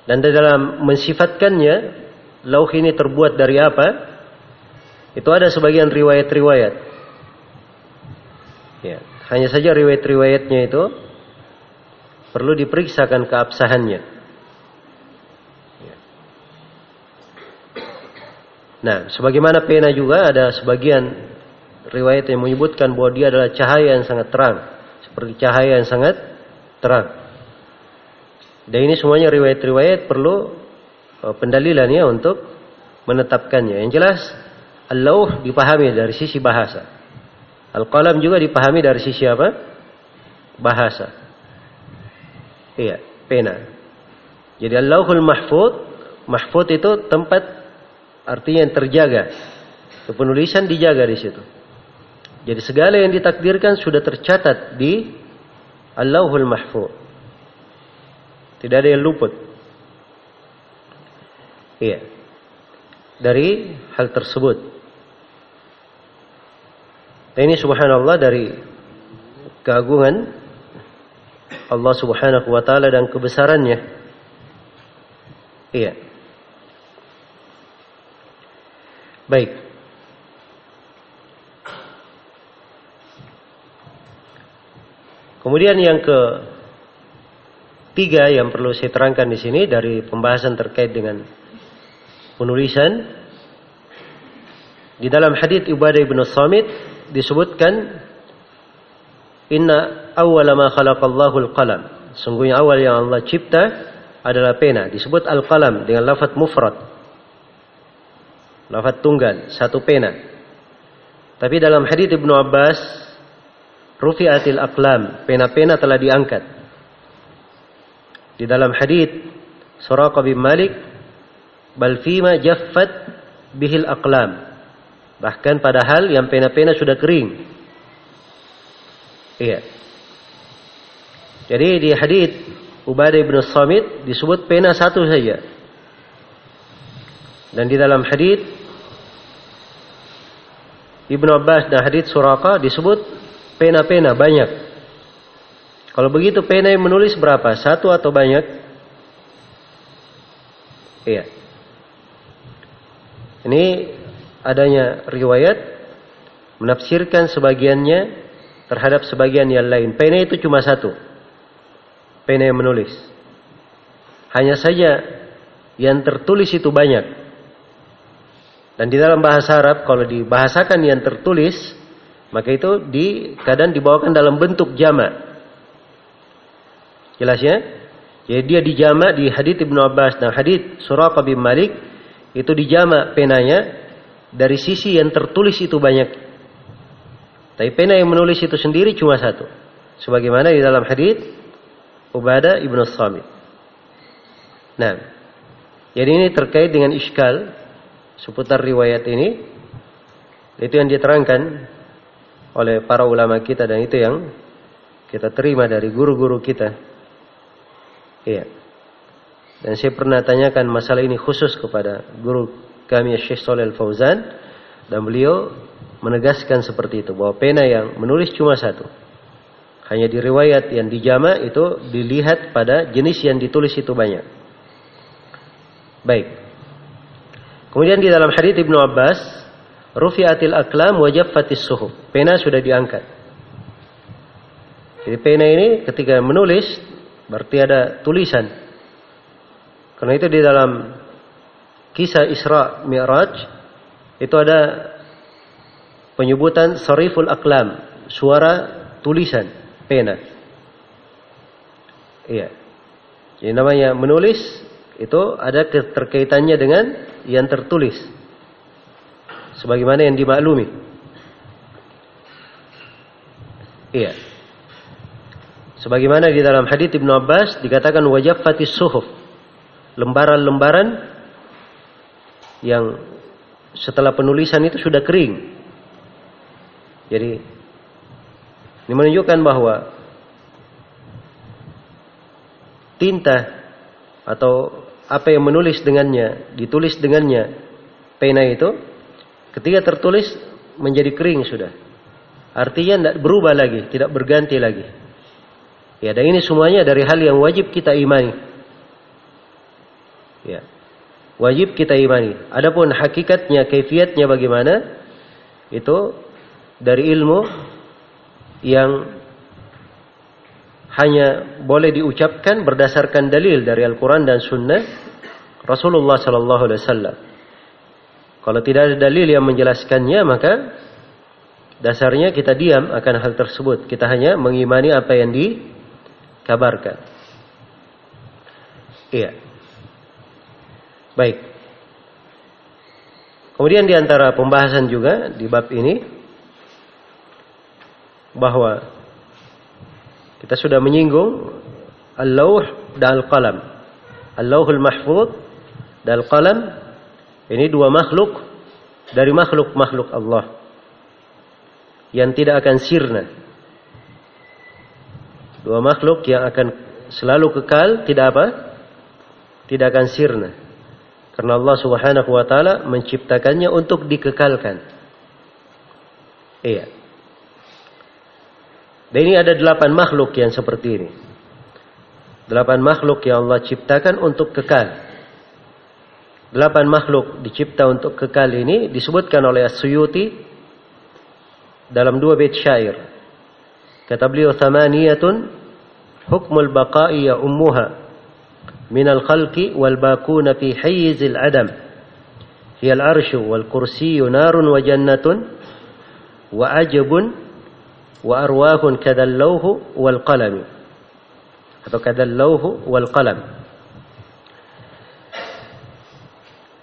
Dan di dalam mensifatkannya, lauh ini terbuat dari apa? Itu ada sebagian riwayat-riwayat. Ya, hanya saja riwayat-riwayatnya itu perlu diperiksakan keabsahannya. Nah, sebagaimana pena juga ada sebagian riwayat yang menyebutkan bahwa dia adalah cahaya yang sangat terang, seperti cahaya yang sangat terang. Dan ini semuanya riwayat-riwayat perlu uh, pendalilannya untuk menetapkannya. Yang jelas Al-lauh dipahami dari sisi bahasa. Al-qalam juga dipahami dari sisi apa? Bahasa. Iya, pena. Jadi Allahul Mahfud, Mahfud itu tempat artinya yang terjaga. Penulisan dijaga di situ. Jadi segala yang ditakdirkan sudah tercatat di Allahul Mahfud. Tidak ada yang luput. Iya. Dari hal tersebut. Dan ini subhanallah dari keagungan Allah subhanahu wa ta'ala dan kebesarannya. Iya. Baik. Kemudian yang ke tiga yang perlu saya terangkan di sini dari pembahasan terkait dengan penulisan di dalam hadits Ibadah ibnu Samit disebutkan Inna awwala ma khalaqallahu al-qalam. Sungguhnya awal yang Allah cipta adalah pena. Disebut al-qalam dengan lafaz mufrad. Lafaz tunggal, satu pena. Tapi dalam hadis Ibnu Abbas, rufi'atil aqlam, pena-pena telah diangkat. Di dalam hadis Suraqah bin Malik, bal fima jaffat bihil aqlam. Bahkan padahal yang pena-pena sudah kering. Iya. Jadi di hadis Ubadah bin Samit disebut pena satu saja. Dan di dalam hadis Ibnu Abbas dan hadis Suraka disebut pena-pena banyak. Kalau begitu pena yang menulis berapa? Satu atau banyak? Iya. Ini adanya riwayat menafsirkan sebagiannya terhadap sebagian yang lain. Pena itu cuma satu. Pena yang menulis. Hanya saja yang tertulis itu banyak. Dan di dalam bahasa Arab kalau dibahasakan yang tertulis maka itu di kadang dibawakan dalam bentuk jama. Jelas ya? Jadi dia dijama di hadits Ibnu Abbas dan hadits Suraqah bin Malik itu dijama penanya dari sisi yang tertulis itu banyak. Tapi pena yang menulis itu sendiri cuma satu. Sebagaimana di dalam hadits Ubadah Ibnu Samit. Nah, jadi ini terkait dengan iskal seputar riwayat ini itu yang diterangkan oleh para ulama kita dan itu yang kita terima dari guru-guru kita. Iya. Dan saya pernah tanyakan masalah ini khusus kepada guru kami Syekh Shalal Fauzan dan beliau menegaskan seperti itu bahwa pena yang menulis cuma satu. Hanya di riwayat yang dijama itu dilihat pada jenis yang ditulis itu banyak. Baik. Kemudian di dalam hadis Ibnu Abbas, rufi'atil aklam wajab fatis suhuf. Pena sudah diangkat. Jadi pena ini ketika menulis berarti ada tulisan. Karena itu di dalam kisah Isra Mi'raj itu ada penyebutan sariful aklam, suara tulisan pena. Iya. Jadi namanya menulis itu ada keterkaitannya dengan yang tertulis sebagaimana yang dimaklumi. Iya. Sebagaimana di dalam hadis Ibnu Abbas dikatakan wajib fatis suhuf. Lembaran-lembaran yang setelah penulisan itu sudah kering. Jadi ini menunjukkan bahwa tinta atau apa yang menulis dengannya, ditulis dengannya pena itu, ketika tertulis menjadi kering sudah. Artinya tidak berubah lagi, tidak berganti lagi. Ya, dan ini semuanya dari hal yang wajib kita imani. Ya. Wajib kita imani. Adapun hakikatnya, kaifiatnya bagaimana? Itu dari ilmu yang hanya boleh diucapkan berdasarkan dalil dari Al-Quran dan Sunnah Rasulullah Sallallahu Alaihi Wasallam. Kalau tidak ada dalil yang menjelaskannya, maka dasarnya kita diam akan hal tersebut. Kita hanya mengimani apa yang dikabarkan. Iya. Baik. Kemudian di antara pembahasan juga di bab ini bahwa kita sudah menyinggung al-lauh dan al-qalam. Al-lauhul mahfud dan al-qalam ini dua makhluk dari makhluk-makhluk Allah yang tidak akan sirna. Dua makhluk yang akan selalu kekal, tidak apa? Tidak akan sirna. Karena Allah Subhanahu wa taala menciptakannya untuk dikekalkan. Iya. Dan ini ada delapan makhluk yang seperti ini. Delapan makhluk yang Allah ciptakan untuk kekal. Delapan makhluk dicipta untuk kekal ini disebutkan oleh As-Suyuti dalam dua bait syair. Kata beliau thamaniyatun hukmul baqa'i ya ummuha min al-khalqi wal bakuna fi hayyizil adam. Hiya al-arshu wal kursiyyu narun wa jannatun wa ajabun wa arwahun kadallauhu wal atau kadallauhu wal qalam.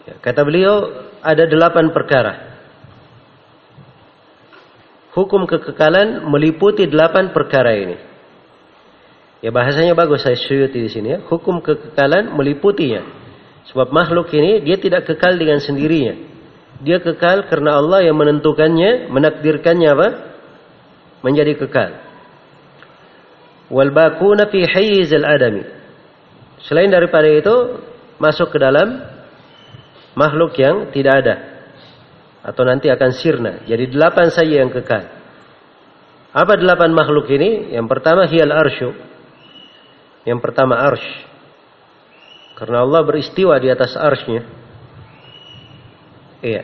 Ya, kata beliau ada delapan perkara. Hukum kekekalan meliputi delapan perkara ini. Ya bahasanya bagus saya syuti di sini ya. Hukum kekekalan meliputinya. Sebab makhluk ini dia tidak kekal dengan sendirinya. Dia kekal karena Allah yang menentukannya menakdirkannya apa menjadi kekal. wal bakuna fi al adami. Selain daripada itu masuk ke dalam makhluk yang tidak ada atau nanti akan sirna. Jadi delapan saja yang kekal. Apa delapan makhluk ini? Yang pertama hial arsyu. Yang pertama arsh. Karena Allah beristiwa di atas arshnya. Iya.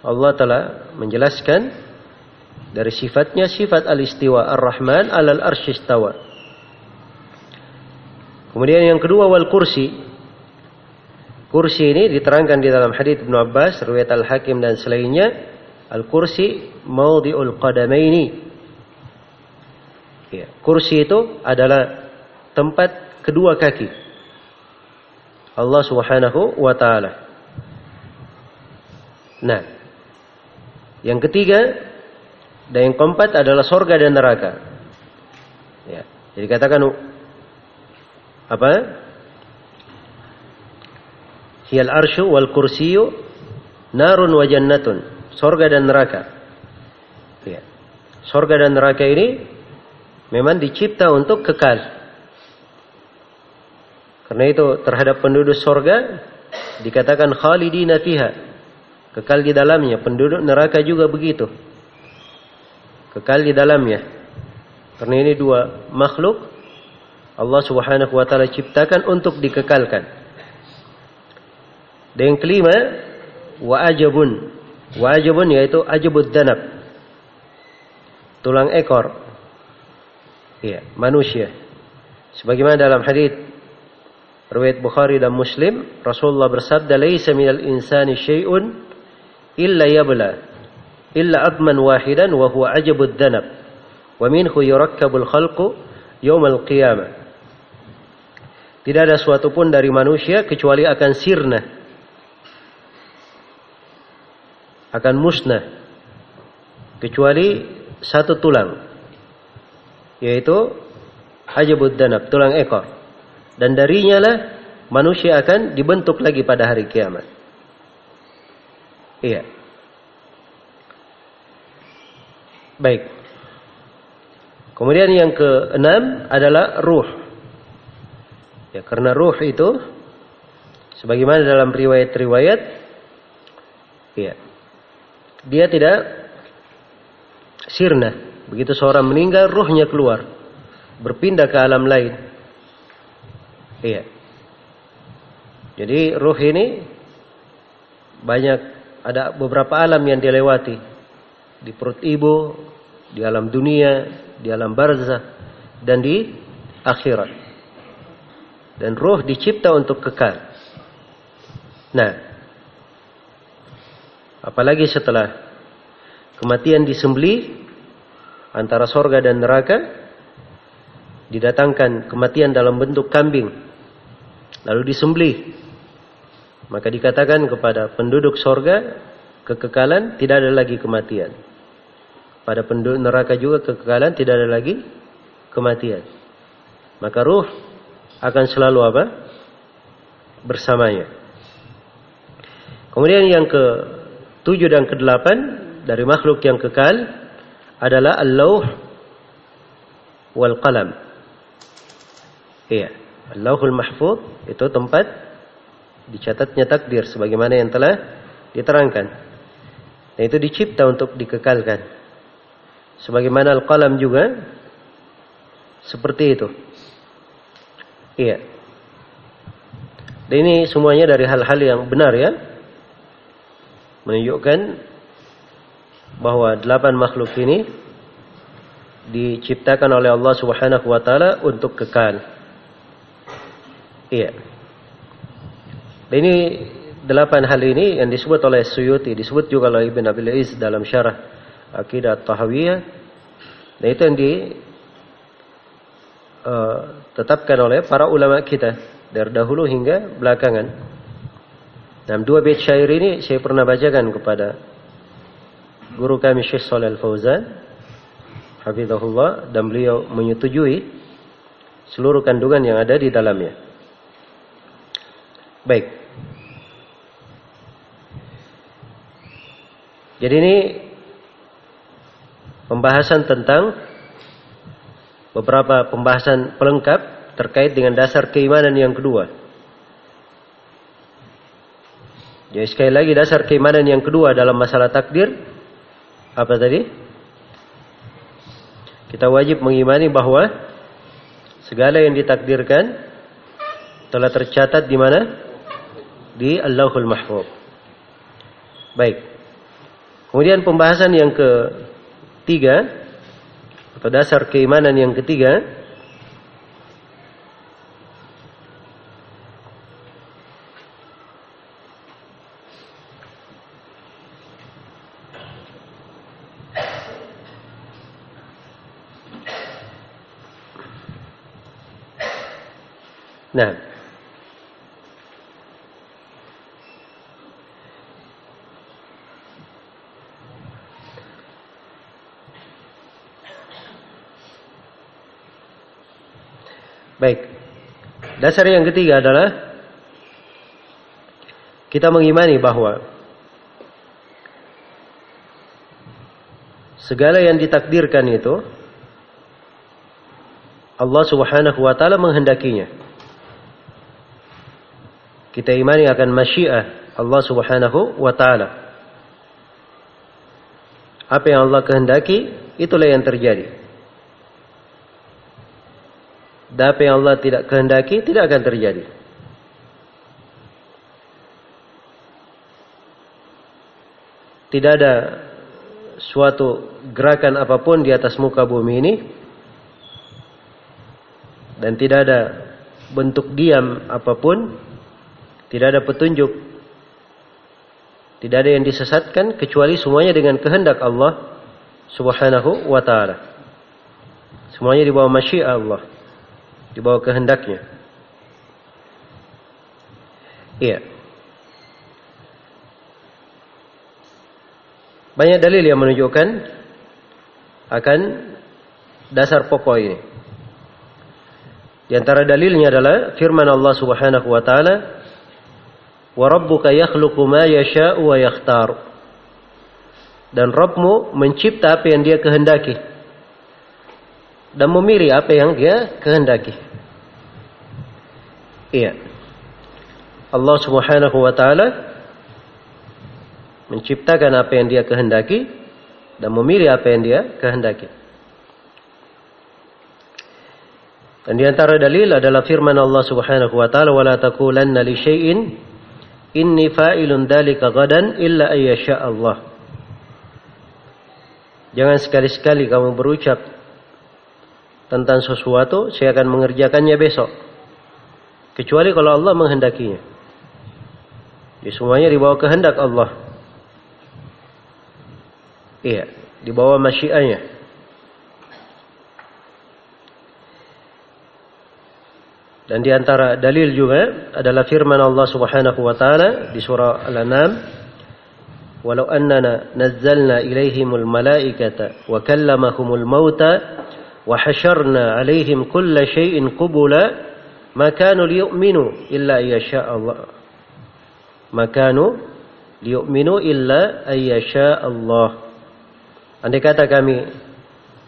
Allah telah menjelaskan dari sifatnya sifat al-istiwa ar-Rahman alal arsyistawa. Kemudian yang kedua wal kursi. Kursi ini diterangkan di dalam hadis Ibnu Abbas, riwayat Al-Hakim dan selainnya. Al-kursi maudhi'ul qadamaini. Ya, kursi itu adalah tempat kedua kaki. Allah Subhanahu wa taala. Nah, yang ketiga dan yang keempat adalah sorga dan neraka. Ya. Jadi katakan apa? Hiyal arsyu wal kursiyu narun wa jannatun. Sorga dan neraka. Ya. Sorga dan neraka ini memang dicipta untuk kekal. Karena itu terhadap penduduk sorga dikatakan khalidina fiha. Kekal di dalamnya. Penduduk neraka juga begitu kekal di dalamnya. Karena ini dua makhluk Allah Subhanahu wa taala ciptakan untuk dikekalkan. Dan yang kelima, wa ajabun. Wa ajabun yaitu ajabud danab. Tulang ekor. Iya, manusia. Sebagaimana dalam hadis riwayat Bukhari dan Muslim, Rasulullah bersabda, "Laisa minal insani syai'un illa yabla." Illa adman wahidan wa huwa ajabud dhanab wa minhu yurakkabul khalqu tidak ada suatu pun dari manusia kecuali akan sirna. Akan musnah. Kecuali satu tulang. Yaitu ajabud danab tulang ekor. Dan darinya lah manusia akan dibentuk lagi pada hari kiamat. Iya Baik. Kemudian yang keenam adalah ruh. Ya, karena ruh itu sebagaimana dalam riwayat-riwayat ya. Dia tidak sirna. Begitu seorang meninggal ruhnya keluar, berpindah ke alam lain. Iya. Jadi ruh ini banyak ada beberapa alam yang dilewati di perut ibu, di alam dunia, di alam barzah dan di akhirat. Dan roh dicipta untuk kekal. Nah, apalagi setelah kematian disembeli antara sorga dan neraka, didatangkan kematian dalam bentuk kambing, lalu disembeli. Maka dikatakan kepada penduduk sorga, kekekalan tidak ada lagi kematian. Pada penduduk neraka juga kekekalan tidak ada lagi kematian. Maka ruh akan selalu apa? Bersamanya. Kemudian yang ke tujuh dan ke delapan dari makhluk yang kekal adalah al-lauh wal qalam. Iya, al-lauhul mahfud itu tempat dicatatnya takdir sebagaimana yang telah diterangkan. Dan itu dicipta untuk dikekalkan. Sebagaimana al-qalam juga seperti itu. Iya. Dan ini semuanya dari hal-hal yang benar ya. Menunjukkan bahwa delapan makhluk ini diciptakan oleh Allah Subhanahu wa taala untuk kekal. Iya. Dan ini delapan hal ini yang disebut oleh Suyuti, disebut juga oleh Ibn Abil Iz dalam syarah akidah tahawiyah dan itu yang ditetapkan uh, oleh para ulama kita dari dahulu hingga belakangan. Dalam dua bait syair ini saya pernah bacakan kepada guru kami Syekh Shalal Fauzan hafizahullah dan beliau menyetujui seluruh kandungan yang ada di dalamnya. Baik. Jadi ini pembahasan tentang beberapa pembahasan pelengkap terkait dengan dasar keimanan yang kedua. Jadi sekali lagi dasar keimanan yang kedua dalam masalah takdir apa tadi? Kita wajib mengimani bahwa segala yang ditakdirkan telah tercatat di mana? Di Allahul Mahfuz. Baik. Kemudian pembahasan yang ketiga atau dasar keimanan yang ketiga? Nah, Baik. Dasar yang ketiga adalah kita mengimani bahwa segala yang ditakdirkan itu Allah Subhanahu wa taala menghendakinya. Kita imani akan masyiah Allah Subhanahu wa taala. Apa yang Allah kehendaki, itulah yang terjadi. Dan apa yang Allah tidak kehendaki tidak akan terjadi. Tidak ada suatu gerakan apa pun di atas muka bumi ini dan tidak ada bentuk diam apa pun, tidak ada petunjuk, tidak ada yang disesatkan kecuali semuanya dengan kehendak Allah Subhanahu wa taala. Semuanya di bawah masyiah Allah di bawah kehendaknya. Iya. Banyak dalil yang menunjukkan akan dasar pokok ini. Di antara dalilnya adalah firman Allah Subhanahu wa taala, "Wa rabbuka yakhluqu ma yasha'u wa yakhtar." Dan Rabbmu mencipta apa yang Dia kehendaki dan memilih apa yang dia kehendaki. Iya. Allah Subhanahu wa taala menciptakan apa yang dia kehendaki dan memilih apa yang dia kehendaki. Dan di antara dalil adalah firman Allah Subhanahu wa taala wala taqulanna li syai'in inni fa'ilun dzalika gadan illa ayyasha Allah. Jangan sekali-sekali kamu berucap tentang sesuatu, saya akan mengerjakannya besok. Kecuali kalau Allah menghendakinya. Jadi semuanya di bawah kehendak Allah. Iya, di bawah masyianya. Dan di antara dalil juga adalah firman Allah Subhanahu wa taala di surah Al-An'am, "Walau annana nazzalna ilaihimul malaikata wa kallamahumul mauta وحشرنا عليهم كل شيء قبلا Makanu liyu'minu illa yasha Allah. Makanu liyu'minu illa ayyasha Allah. Andai kata kami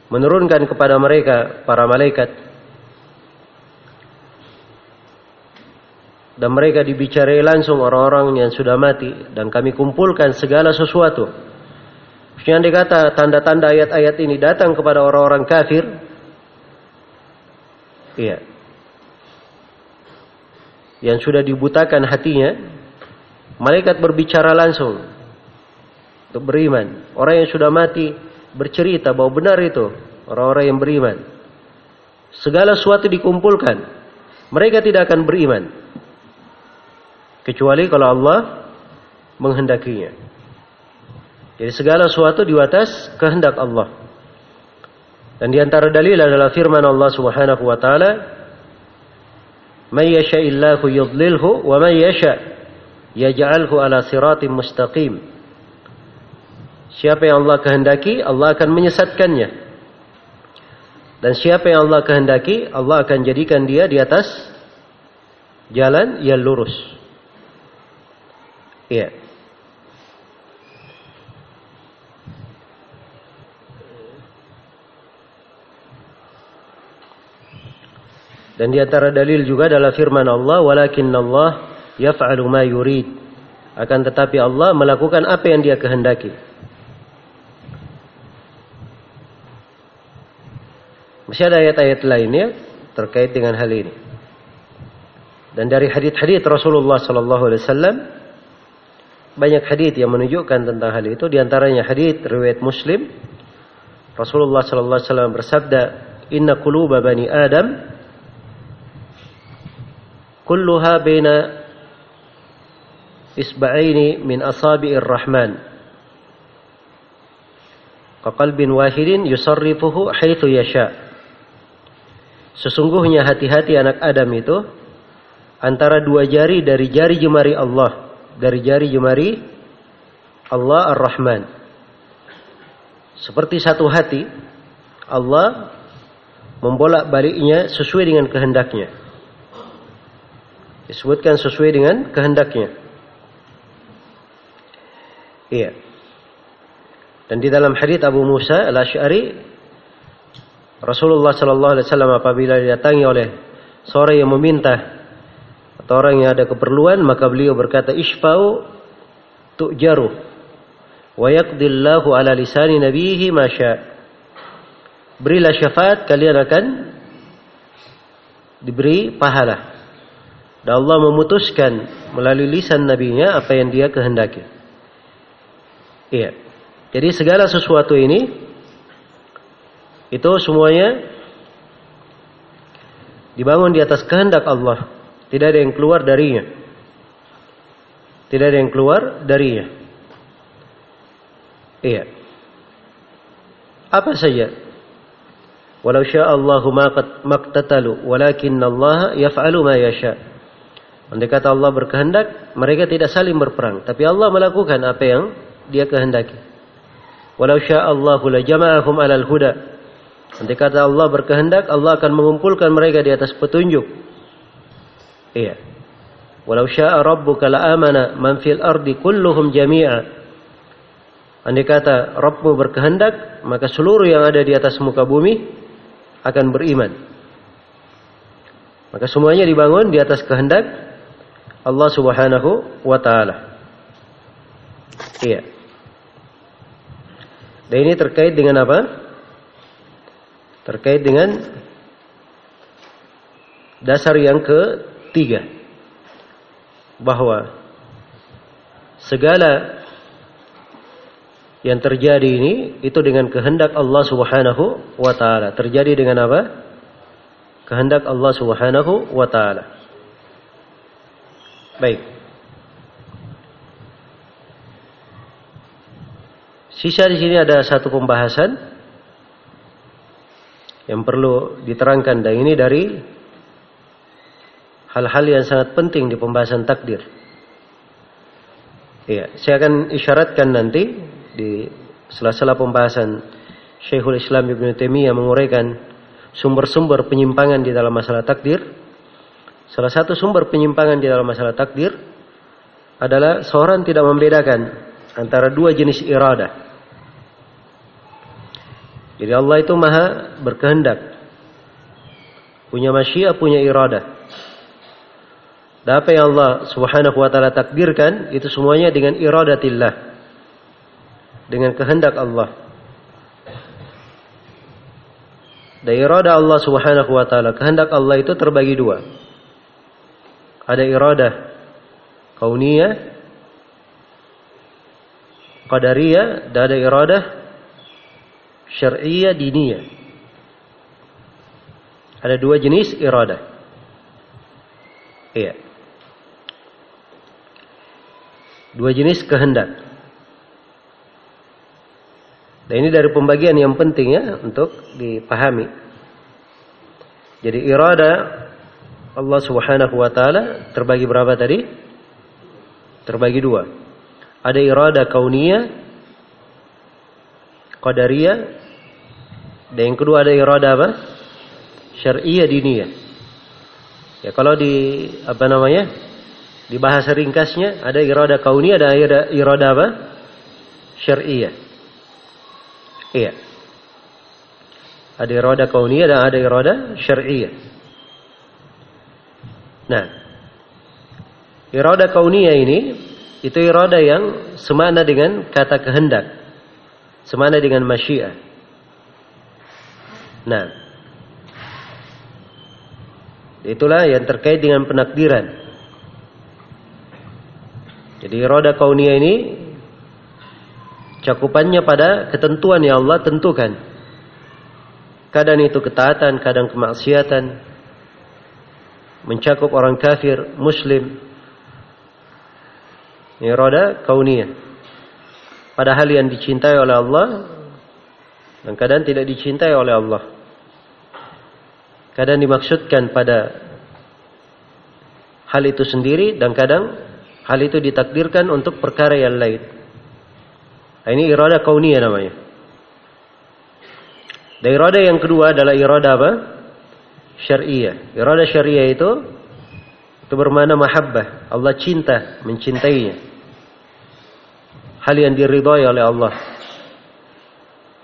menurunkan kepada mereka para malaikat dan mereka dibicarai langsung orang-orang yang sudah mati dan kami kumpulkan segala sesuatu. Maksudnya andai kata tanda-tanda ayat-ayat ini datang kepada orang-orang kafir, iya, yang sudah dibutakan hatinya, malaikat berbicara langsung untuk beriman. Orang yang sudah mati bercerita bahwa benar itu orang-orang yang beriman. Segala sesuatu dikumpulkan, mereka tidak akan beriman kecuali kalau Allah menghendakinya. Jadi segala sesuatu di atas kehendak Allah. Dan di antara dalil adalah firman Allah Subhanahu wa taala, "May yasha'illahu yudlilhu wa may yasha' yaj'alhu ala siratim mustaqim." Siapa yang Allah kehendaki, Allah akan menyesatkannya. Dan siapa yang Allah kehendaki, Allah akan jadikan dia di atas jalan yang lurus. Iya. Dan di antara dalil juga adalah firman Allah, "Walakin Allah yaf'alu ma yurid." Akan tetapi Allah melakukan apa yang Dia kehendaki. Masih ada ayat-ayat lainnya terkait dengan hal ini. Dan dari hadith-hadith Rasulullah sallallahu alaihi wasallam banyak hadith yang menunjukkan tentang hal itu di antaranya hadith riwayat Muslim Rasulullah sallallahu alaihi wasallam bersabda inna quluba bani adam kulluha baina isba'aini min asabi'ir rahman kaqalbin wahidin yusarrifuhu haitsu yasha Sesungguhnya hati-hati anak Adam itu antara dua jari dari jari jemari Allah, dari jari jemari Allah Ar-Rahman. Seperti satu hati, Allah membolak-baliknya sesuai dengan kehendaknya. Disebutkan sesuai dengan kehendaknya. Iya. Dan di dalam hadis Abu Musa Al-Asy'ari Rasulullah Shallallahu Alaihi Wasallam apabila didatangi oleh seorang yang meminta atau orang yang ada keperluan maka beliau berkata isfau tu'jaru wa yaqdillahu ala lisani nabihi masya berilah syafaat kalian akan diberi pahala dan Allah memutuskan melalui lisan nabinya apa yang dia kehendaki iya jadi segala sesuatu ini itu semuanya dibangun di atas kehendak Allah. Tidak ada yang keluar darinya. Tidak ada yang keluar darinya. Iya. Apa saja. Walau sya'allahu maqtatalu walakin Allah yaf'alu ma yasha. Andai kata Allah berkehendak, mereka tidak saling berperang, tapi Allah melakukan apa yang Dia kehendaki. Walau sya'allahu la jama'ahum 'alal huda Nanti kata Allah berkehendak, Allah akan mengumpulkan mereka di atas petunjuk. Iya. Walau syaa rabbuka la'amana man fil ardi kulluhum jami'a. Andai kata Rabbmu berkehendak, maka seluruh yang ada di atas muka bumi akan beriman. Maka semuanya dibangun di atas kehendak Allah Subhanahu wa taala. Iya. Dan ini terkait dengan apa? terkait dengan dasar yang ketiga bahwa segala yang terjadi ini itu dengan kehendak Allah Subhanahu wa taala. Terjadi dengan apa? Kehendak Allah Subhanahu wa taala. Baik. Sisa di sini ada satu pembahasan yang perlu diterangkan dan ini dari hal-hal yang sangat penting di pembahasan takdir. Iya, saya akan isyaratkan nanti di sela-sela pembahasan Syekhul Islam Ibn Taimiyah menguraikan sumber-sumber penyimpangan di dalam masalah takdir. Salah satu sumber penyimpangan di dalam masalah takdir adalah seorang tidak membedakan antara dua jenis iradah. Jadi Allah itu maha berkehendak. Punya masyiah, punya irada. Dan apa yang Allah subhanahu wa ta'ala takdirkan, itu semuanya dengan iradatillah. Dengan kehendak Allah. Dan irada Allah subhanahu wa ta'ala, kehendak Allah itu terbagi dua. Ada irada kauniyah, qadariyah, dan ada irada syariah diniyah. Ada dua jenis iradah. Iya. Dua jenis kehendak. Dan ini dari pembagian yang penting ya untuk dipahami. Jadi irada Allah Subhanahu wa taala terbagi berapa tadi? Terbagi dua. Ada irada kauniyah, qadariyah, dan yang kedua ada irada apa? Syariah diniyah. Ya kalau di apa namanya? Di bahasa ringkasnya ada irada kauni, ada irada apa? Syariah. Iya. Ada irada kauni dan ada irada syariah. Nah, irada kauniyah ini itu irada yang semana dengan kata kehendak. Semana dengan masyiah. Nah, itulah yang terkait dengan penakdiran. Jadi irada kauniyah ini cakupannya pada ketentuan yang Allah tentukan. Kadang itu ketaatan, kadang kemaksiatan. Mencakup orang kafir, muslim. Ini roda kauniyah. Pada hal yang dicintai oleh Allah dan kadang tidak dicintai oleh Allah. Kadang dimaksudkan pada hal itu sendiri dan kadang hal itu ditakdirkan untuk perkara yang lain. Ini irada kauniyah namanya. Dan irada yang kedua adalah irada apa? Syariah. Irada syariah itu itu bermakna mahabbah. Allah cinta, mencintainya. Hal yang diridhai oleh Allah.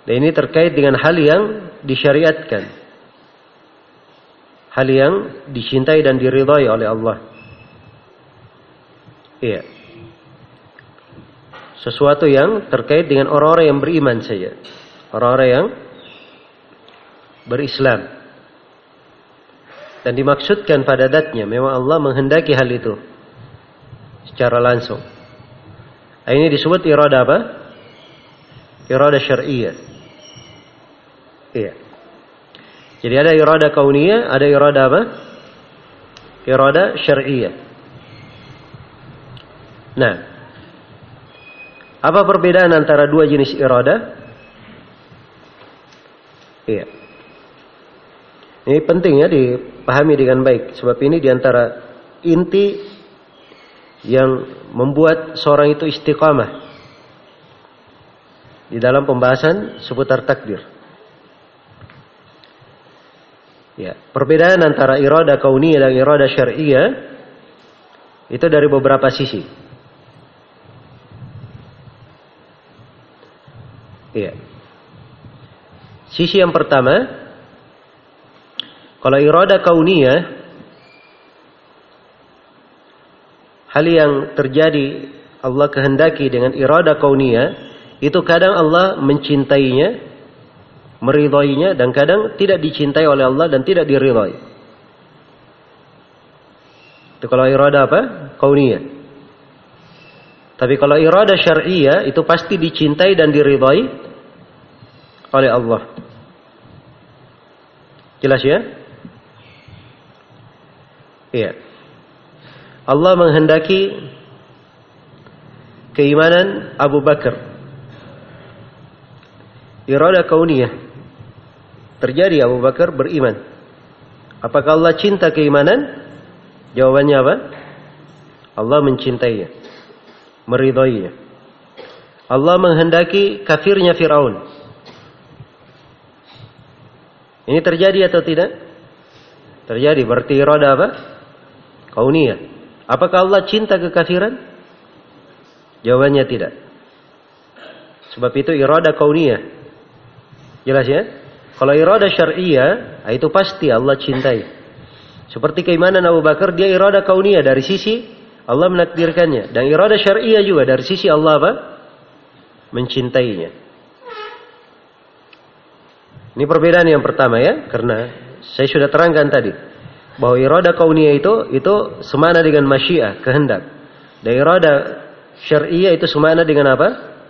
Dan ini terkait dengan hal yang disyariatkan. Hal yang dicintai dan diridhai oleh Allah. Iya. Sesuatu yang terkait dengan orang-orang yang beriman saja. Orang-orang yang berislam. Dan dimaksudkan pada datnya. Memang Allah menghendaki hal itu. Secara langsung. Ini disebut irada apa? Irada syariah. Iya. Jadi ada irada kauniyah, ada irada apa? Irada syariah. Nah, apa perbedaan antara dua jenis irada? Iya. Ini penting ya dipahami dengan baik. Sebab ini di antara inti yang membuat seorang itu istiqamah di dalam pembahasan seputar takdir. Ya, perbedaan antara irada kauniyah dan irada syariah itu dari beberapa sisi. Ya. Sisi yang pertama kalau irada kauniyah hal yang terjadi Allah kehendaki dengan irada kauniyah itu kadang Allah mencintainya, meridhoinya dan kadang tidak dicintai oleh Allah dan tidak diridhoi. Itu kalau irada apa? Kauniyah. Tapi kalau irada syariah itu pasti dicintai dan diridhoi oleh Allah. Jelas ya? Iya. Allah menghendaki keimanan Abu Bakar. Irada kauniyah. Terjadi Abu Bakar beriman. Apakah Allah cinta keimanan? Jawabannya apa? Allah mencintainya. Meridhoinya. Allah menghendaki kafirnya Firaun. Ini terjadi atau tidak? Terjadi. Berarti irada apa? Kauniyah. Apakah Allah cinta kekafiran? Jawabannya tidak. Sebab itu irada kauniyah. Jelas ya? Kalau irada syariah, ah, itu pasti Allah cintai. Seperti keimanan Abu Bakar, dia irada kauniyah dari sisi Allah menakdirkannya. Dan irada syariah juga dari sisi Allah apa? Mencintainya. Ini perbedaan yang pertama ya, karena saya sudah terangkan tadi bahwa irada kauniyah itu itu semana dengan masyiah, kehendak. Dan irada syariah itu semana dengan apa?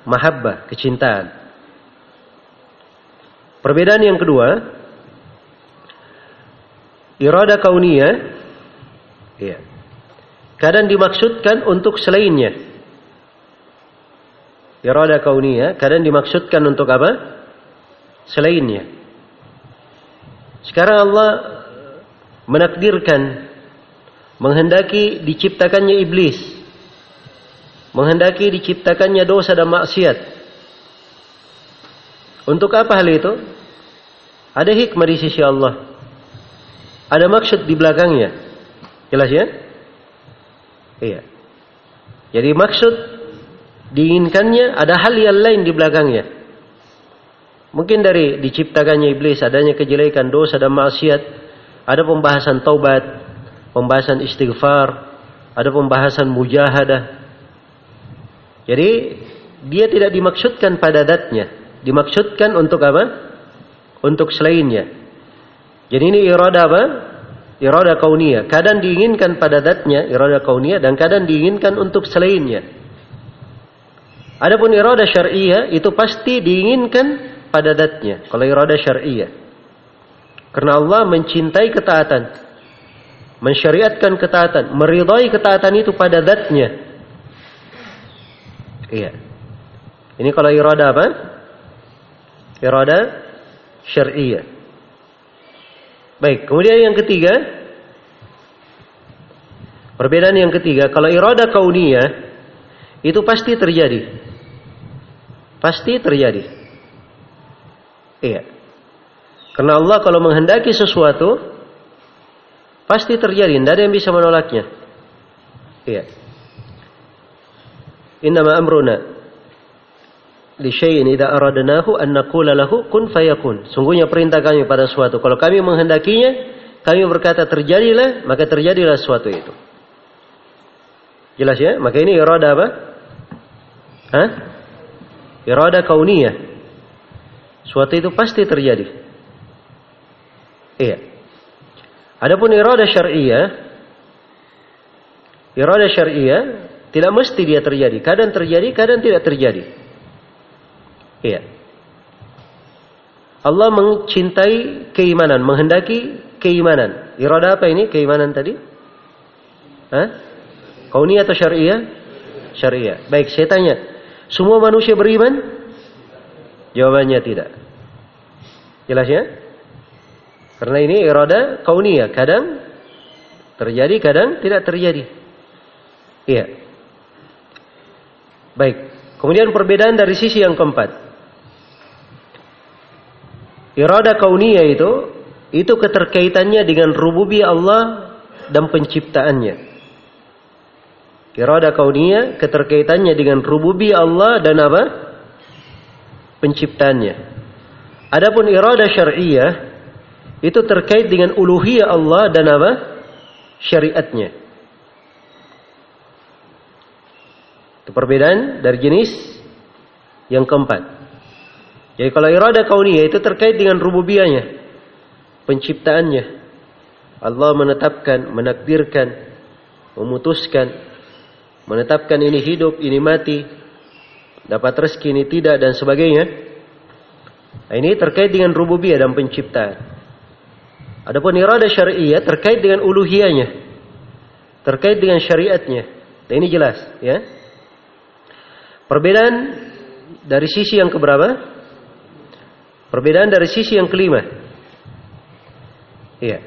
Mahabbah, kecintaan. Perbedaan yang kedua, irada kauniyah ya. Kadang dimaksudkan untuk selainnya. Irada kauniyah kadang dimaksudkan untuk apa? Selainnya. Sekarang Allah menakdirkan menghendaki diciptakannya iblis menghendaki diciptakannya dosa dan maksiat. Untuk apa hal itu? Ada hikmah di sisi Allah. Ada maksud di belakangnya. Jelas ya? Iya. Jadi maksud diinginkannya ada hal yang lain di belakangnya. Mungkin dari diciptakannya iblis adanya kejelekan dosa dan maksiat ada pembahasan taubat, pembahasan istighfar, ada pembahasan mujahadah. Jadi dia tidak dimaksudkan pada datnya, dimaksudkan untuk apa? Untuk selainnya. Jadi ini irada apa? Irada kauniyah. Kadang diinginkan pada datnya, irada kauniyah, dan kadang diinginkan untuk selainnya. Adapun irada syariah itu pasti diinginkan pada datnya. Kalau irada syariah. Karena Allah mencintai ketaatan. Mensyariatkan ketaatan. Meridai ketaatan itu pada datnya. Iya. Ini kalau irada apa? Irada syariah. Baik, kemudian yang ketiga Perbedaan yang ketiga, kalau irada kauniyah itu pasti terjadi. Pasti terjadi. Iya. Karena Allah kalau menghendaki sesuatu pasti terjadi, tidak ada yang bisa menolaknya. Iya. Innama amruna li syai'in idza aradnahu an naqula lahu kun fayakun. Sungguhnya perintah kami pada suatu kalau kami menghendakinya, kami berkata terjadilah, maka terjadilah sesuatu itu. Jelas ya? Maka ini irada apa? Hah? Irada kauniyah. Suatu itu pasti terjadi. Iya. Adapun irada syariah, irada syariah tidak mesti dia terjadi. Kadang terjadi, kadang tidak terjadi. Iya. Allah mencintai keimanan, menghendaki keimanan. Irada apa ini? Keimanan tadi? Hah? Kauniyah atau syariah? Syariah. Baik, saya tanya. Semua manusia beriman? Jawabannya tidak. Jelas ya? Karena ini irada kauniyah. Kadang terjadi, kadang tidak terjadi. Iya. Baik. Kemudian perbedaan dari sisi yang keempat. Irada kauniyah itu itu keterkaitannya dengan rububiyah Allah dan penciptaannya. Irada kauniyah keterkaitannya dengan rububiyah Allah dan apa? Penciptanya. Adapun irada syariah itu terkait dengan uluhiyah Allah dan apa? Syariatnya. Itu perbedaan dari jenis yang keempat. Jadi kalau irada kauniyah itu terkait dengan rububiyahnya, penciptaannya. Allah menetapkan, menakdirkan, memutuskan, menetapkan ini hidup, ini mati, dapat rezeki, ini tidak dan sebagainya. Nah, ini terkait dengan rububiyah dan penciptaan. Adapun irada syariah terkait dengan uluhiyahnya, terkait dengan syariatnya. Nah, ini jelas, ya. Perbedaan dari sisi yang keberapa? Perbedaan dari sisi yang kelima. Iya.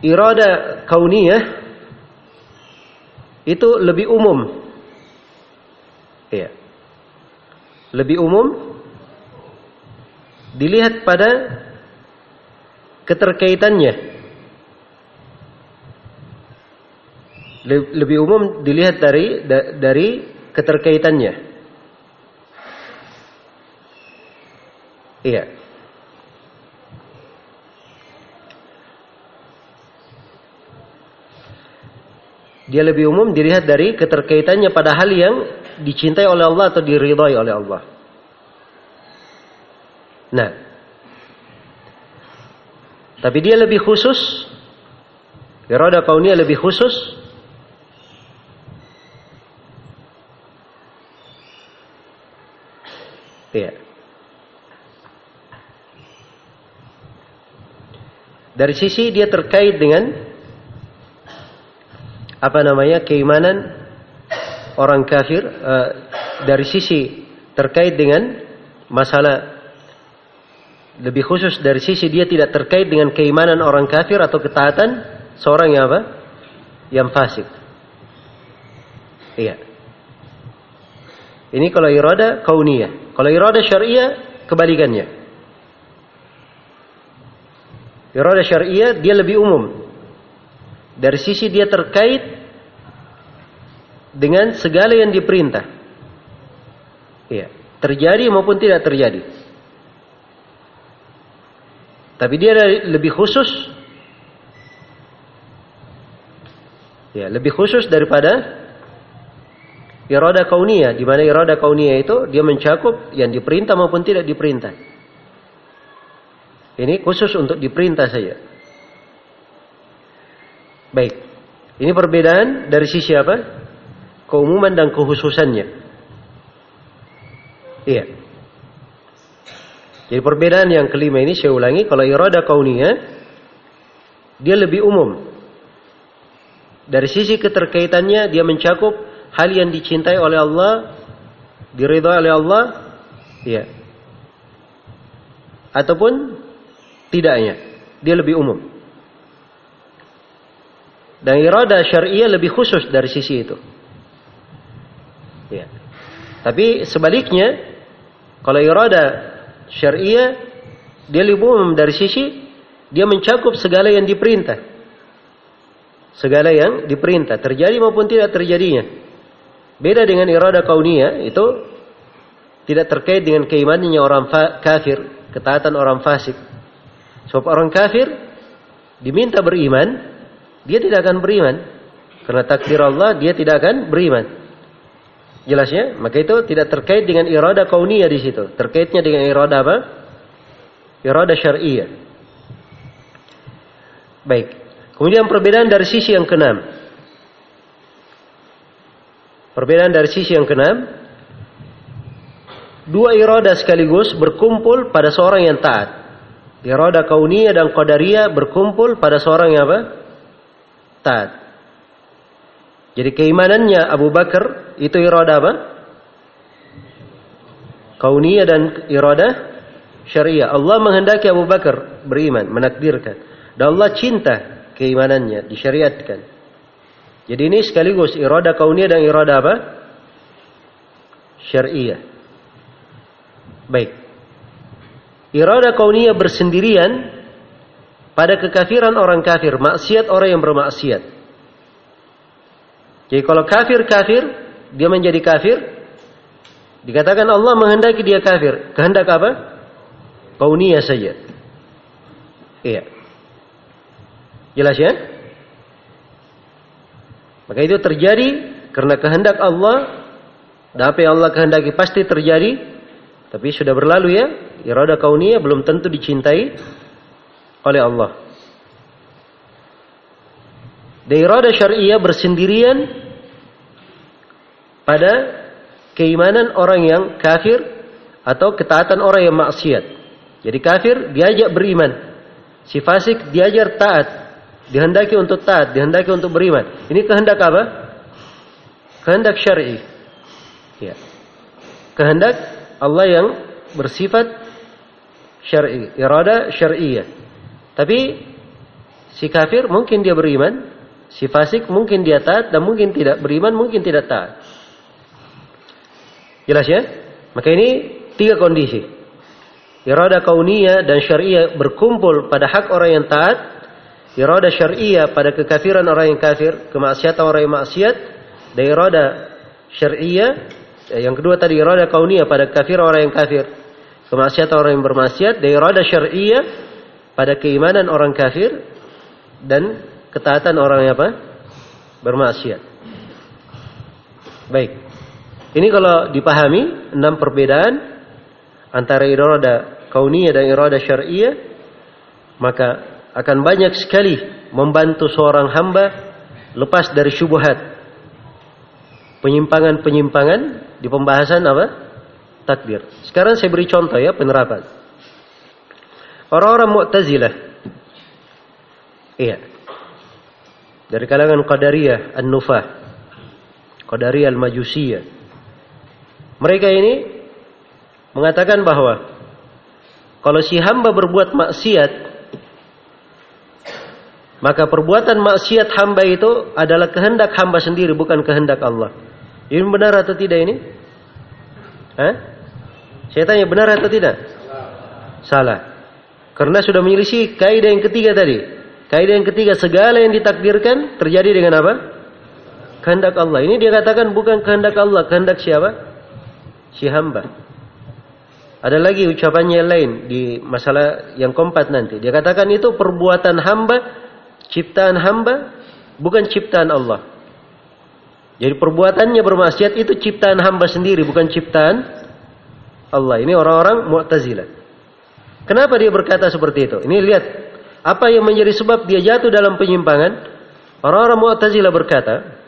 Irada kauniyah itu lebih umum. Iya. Lebih umum dilihat pada keterkaitannya. Lebih umum dilihat dari dari keterkaitannya. Iya. Dia lebih umum dilihat dari keterkaitannya pada hal yang dicintai oleh Allah atau diridhai oleh Allah. Nah, tapi dia lebih khusus. Irada kauniyah lebih khusus. Iya. Dari sisi dia terkait dengan apa namanya keimanan orang kafir uh, dari sisi terkait dengan masalah lebih khusus dari sisi dia tidak terkait dengan keimanan orang kafir atau ketaatan seorang yang apa? Yang fasik. Iya. Ini kalau irada kauniyah. Kalau irada syariah kebalikannya. Irada syariah dia lebih umum. Dari sisi dia terkait dengan segala yang diperintah. Iya, terjadi maupun tidak terjadi. Tapi dia lebih khusus. Ya, lebih khusus daripada irada kauniyah, di mana irada kauniyah itu dia mencakup yang diperintah maupun tidak diperintah. Ini khusus untuk diperintah saja. Baik. Ini perbedaan dari sisi apa? Keumuman dan kekhususannya. Iya. Jadi perbedaan yang kelima ini saya ulangi kalau irada kauniyah dia lebih umum. Dari sisi keterkaitannya dia mencakup hal yang dicintai oleh Allah, diridhoi oleh Allah, ya. Ataupun tidaknya, dia lebih umum. Dan irada syariah lebih khusus dari sisi itu. Ya. Tapi sebaliknya, kalau irada syariah dia lebih umum dari sisi dia mencakup segala yang diperintah. Segala yang diperintah, terjadi maupun tidak terjadinya. Beda dengan irada kauniyah, itu tidak terkait dengan keimanannya orang kafir, ketaatan orang fasik. Sebab orang kafir diminta beriman, dia tidak akan beriman. Karena takdir Allah, dia tidak akan beriman. Jelasnya, maka itu tidak terkait dengan irada kauniyah di situ. Terkaitnya dengan irada apa? Irada syariah. Baik. Kemudian perbedaan dari sisi yang keenam. Perbedaan dari sisi yang keenam. Dua irada sekaligus berkumpul pada seorang yang taat. Irada kauniyah dan qadariyah berkumpul pada seorang yang apa? Taat. Jadi keimanannya Abu Bakar itu irada apa? Kauniyah dan irada syariah. Allah menghendaki Abu Bakar beriman, menakdirkan. Dan Allah cinta keimanannya, disyariatkan. Jadi ini sekaligus irada kauniyah dan irada apa? Syariah. Baik. Irada kauniyah bersendirian pada kekafiran orang kafir, maksiat orang yang bermaksiat. Jadi kalau kafir-kafir, dia menjadi kafir, dikatakan Allah menghendaki dia kafir. Kehendak apa? Kauniyah saja. Iya. Jelas ya? Maka itu terjadi karena kehendak Allah dan apa yang Allah kehendaki pasti terjadi. Tapi sudah berlalu ya, irada kauniyah belum tentu dicintai oleh Allah. Dan irada syariah bersendirian pada keimanan orang yang kafir atau ketaatan orang yang maksiat. Jadi kafir diajak beriman. Si fasik diajar taat. Dihendaki untuk taat, dihendaki untuk beriman. Ini kehendak apa? Kehendak syar'i. Ya. Kehendak Allah yang bersifat syar'i, irada syar'iyah. Tapi si kafir mungkin dia beriman, si fasik mungkin dia taat dan mungkin tidak beriman, mungkin tidak taat. Jelas ya? Maka ini tiga kondisi. Irada kauniyah dan syariah berkumpul pada hak orang yang taat. Irada syariah pada kekafiran orang yang kafir, kemaksiatan orang yang maksiat. Dan irada syariah yang kedua tadi irada kauniyah pada kafir orang yang kafir, kemaksiatan orang yang bermaksiat. Dan irada syariah pada keimanan orang kafir dan ketaatan orang yang apa? Bermaksiat. Baik. Ini kalau dipahami enam perbedaan antara irada kauniyah dan irada syariah maka akan banyak sekali membantu seorang hamba lepas dari syubhat penyimpangan-penyimpangan di pembahasan apa? takdir. Sekarang saya beri contoh ya penerapan. Orang-orang Mu'tazilah iya dari kalangan Qadariyah An-Nufah Qadariyah Al-Majusiyah mereka ini mengatakan bahwa kalau si hamba berbuat maksiat, maka perbuatan maksiat hamba itu adalah kehendak hamba sendiri, bukan kehendak Allah. Ini benar atau tidak ini? Hah? Saya tanya benar atau tidak? Salah. Karena sudah menyelisih kaidah yang ketiga tadi. Kaidah yang ketiga segala yang ditakdirkan terjadi dengan apa? Kehendak Allah. Ini dia katakan bukan kehendak Allah, kehendak siapa? Si hamba. Ada lagi ucapannya lain di masalah yang keempat nanti. Dia katakan itu perbuatan hamba, ciptaan hamba bukan ciptaan Allah. Jadi perbuatannya bermaksiat itu ciptaan hamba sendiri, bukan ciptaan Allah. Ini orang-orang Mu'tazilah. Kenapa dia berkata seperti itu? Ini lihat apa yang menjadi sebab dia jatuh dalam penyimpangan. Orang-orang Mu'tazilah berkata,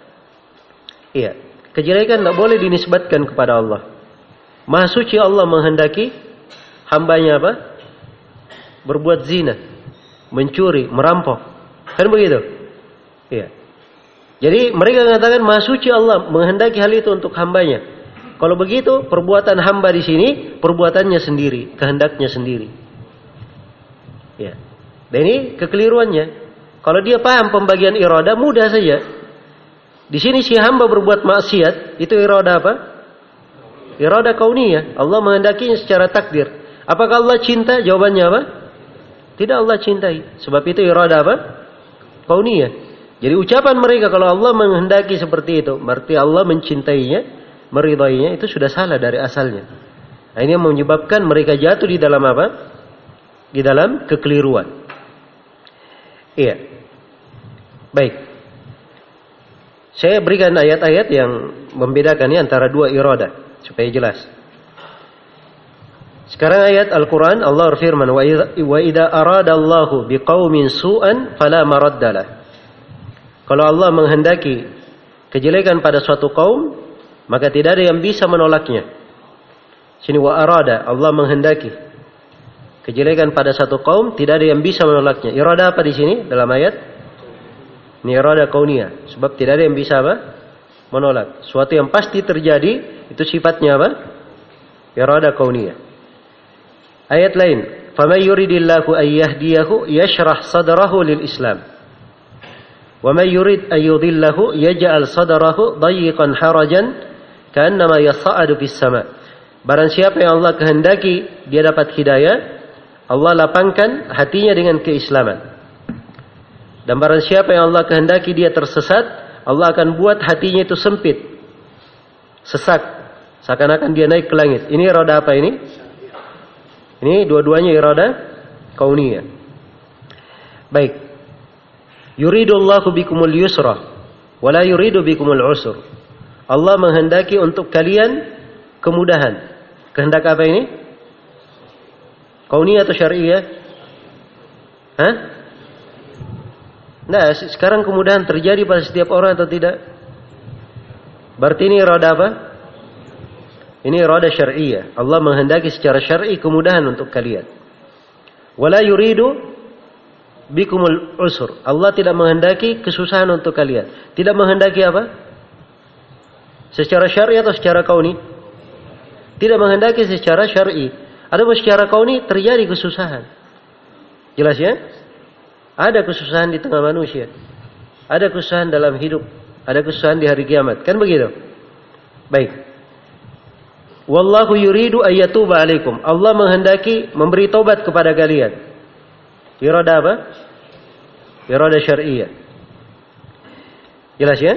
iya, kejelekan tidak boleh dinisbatkan kepada Allah. Maha suci Allah menghendaki hambanya apa? Berbuat zina, mencuri, merampok. Kan begitu? Iya. Jadi mereka mengatakan maha suci Allah menghendaki hal itu untuk hambanya. Kalau begitu perbuatan hamba di sini perbuatannya sendiri, kehendaknya sendiri. Ya. Dan ini kekeliruannya. Kalau dia paham pembagian iroda mudah saja. Di sini si hamba berbuat maksiat itu iroda apa? Iroda kauniyah. Allah menghendakinya secara takdir. Apakah Allah cinta? Jawabannya apa? Tidak Allah cintai. Sebab itu iroda apa? Kauniyah. Jadi ucapan mereka kalau Allah menghendaki seperti itu, berarti Allah mencintainya, meridainya itu sudah salah dari asalnya. Nah, ini yang menyebabkan mereka jatuh di dalam apa? Di dalam kekeliruan. Iya. Baik. Saya berikan ayat-ayat yang membedakan ini antara dua iroda supaya jelas. Sekarang ayat Al-Quran Allah berfirman wa idza arada Allahu biqaumin su'an fala maraddalah kalau Allah menghendaki kejelekan pada suatu kaum, maka tidak ada yang bisa menolaknya. Sini wa arada, Allah menghendaki kejelekan pada satu kaum, tidak ada yang bisa menolaknya. Irada apa di sini dalam ayat? Ini irada kaunia, sebab tidak ada yang bisa apa? Menolak. Suatu yang pasti terjadi itu sifatnya apa? Irada kaunia. Ayat lain, "Faman yuridillahu an yahdiyahu yashrah sadrahu lil Islam." ومن يريد أن يضله يجعل صدره ضيقا حرجا كأنما يصعد في السماء Barang siapa yang Allah kehendaki dia dapat hidayah, Allah lapangkan hatinya dengan keislaman. Dan barang siapa yang Allah kehendaki dia tersesat, Allah akan buat hatinya itu sempit. Sesak. Seakan-akan dia naik ke langit. Ini roda apa ini? Ini dua-duanya irada kauniyah. Baik. Yuridullahu bikumul yusra wala yuridu bikumul usur. Allah menghendaki untuk kalian kemudahan. Kehendak apa ini? Kauni atau syariah? Hah? Nah, sekarang kemudahan terjadi pada setiap orang atau tidak? Berarti ini roda apa? Ini roda syariah. Allah menghendaki secara syar'i kemudahan untuk kalian. Wala yuridu bikumul usur. Allah tidak menghendaki kesusahan untuk kalian. Tidak menghendaki apa? Secara syar'i atau secara kauni? Tidak menghendaki secara syar'i. Ada secara kauni terjadi kesusahan. Jelas ya? Ada kesusahan di tengah manusia. Ada kesusahan dalam hidup. Ada kesusahan di hari kiamat. Kan begitu? Baik. Wallahu yuridu ayyatuba alaikum. Allah menghendaki memberi tobat kepada kalian. Irada apa? Irada syariah. Jelas ya?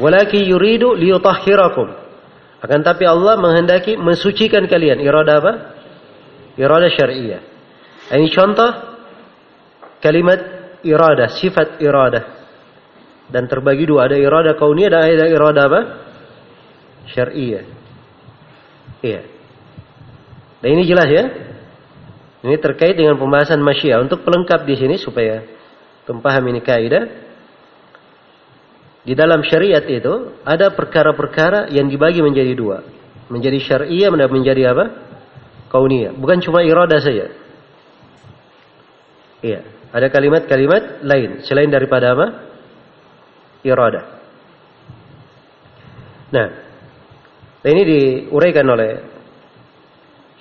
Walaki yuridu liyutahhirakum. Akan tapi Allah menghendaki mensucikan kalian. Irada apa? Irada syariah. Ini contoh kalimat irada, sifat irada. Dan terbagi dua, ada irada kauniyah dan ada irada apa? Syariah. Iya. Dan ini jelas ya? Ini terkait dengan pembahasan masyiah. Untuk pelengkap di sini supaya paham ini kaidah. Di dalam syariat itu ada perkara-perkara yang dibagi menjadi dua. Menjadi syariah dan menjadi apa? Kauniyah. Bukan cuma irada saja. Iya. Ada kalimat-kalimat lain selain daripada apa? Irada. Nah, ini diuraikan oleh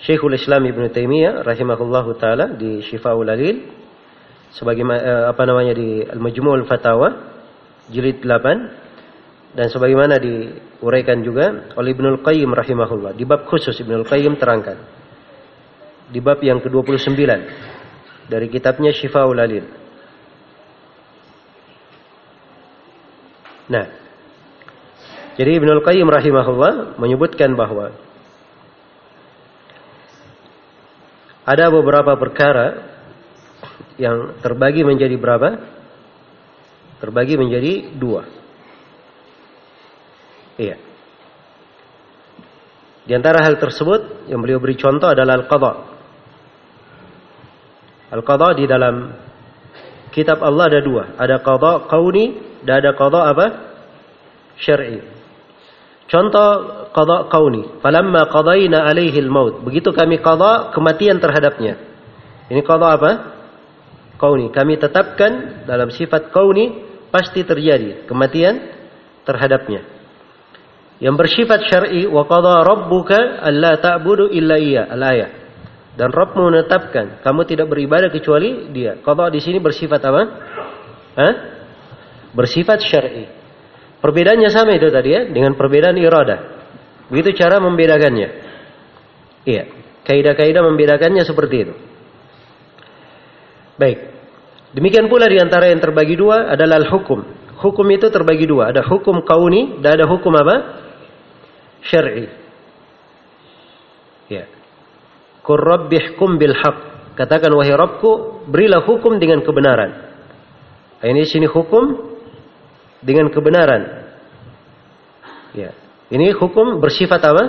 Syekhul Islam Ibn Taimiyah rahimahullahu taala di Syifaul Alil sebagai eh, apa namanya di Al-Majmu'ul Fatawa jilid 8 dan sebagaimana diuraikan juga oleh Ibnul Qayyim rahimahullah di bab khusus Ibnul Qayyim terangkan di bab yang ke-29 dari kitabnya Syifaul Alil. Nah, jadi Ibnul Qayyim rahimahullah menyebutkan bahwa Ada beberapa perkara yang terbagi menjadi berapa? terbagi menjadi dua. Iya. Di antara hal tersebut yang beliau beri contoh adalah al-qadha. Al-qadha di dalam kitab Allah ada dua. Ada qadha qauni dan ada qadha apa? Syar'i. Contoh qadha qauni. Falamma qadaina alaihi al-maut. Begitu kami qadha kematian terhadapnya. Ini qadha apa? Qauni. Kami tetapkan dalam sifat qauni pasti terjadi kematian terhadapnya. Yang bersifat syar'i wa qadha rabbuka alla ta'budu illa iya al-ayah. Dan Rabbmu menetapkan kamu tidak beribadah kecuali Dia. Qadha di sini bersifat apa? Hah? Bersifat syar'i. Perbedaannya sama itu tadi ya dengan perbedaan iradah. Begitu cara membedakannya. Iya, kaidah-kaidah membedakannya seperti itu. Baik. Demikian pula di antara yang terbagi dua adalah al-hukum. Hukum itu terbagi dua. Ada hukum kauni dan ada hukum apa? syar'i. Ya. Qur rabbihkum bil haq. Katakan wahai Rabbku, berilah hukum dengan kebenaran. Nah, ini sini hukum dengan kebenaran. Ya. Ini hukum bersifat apa?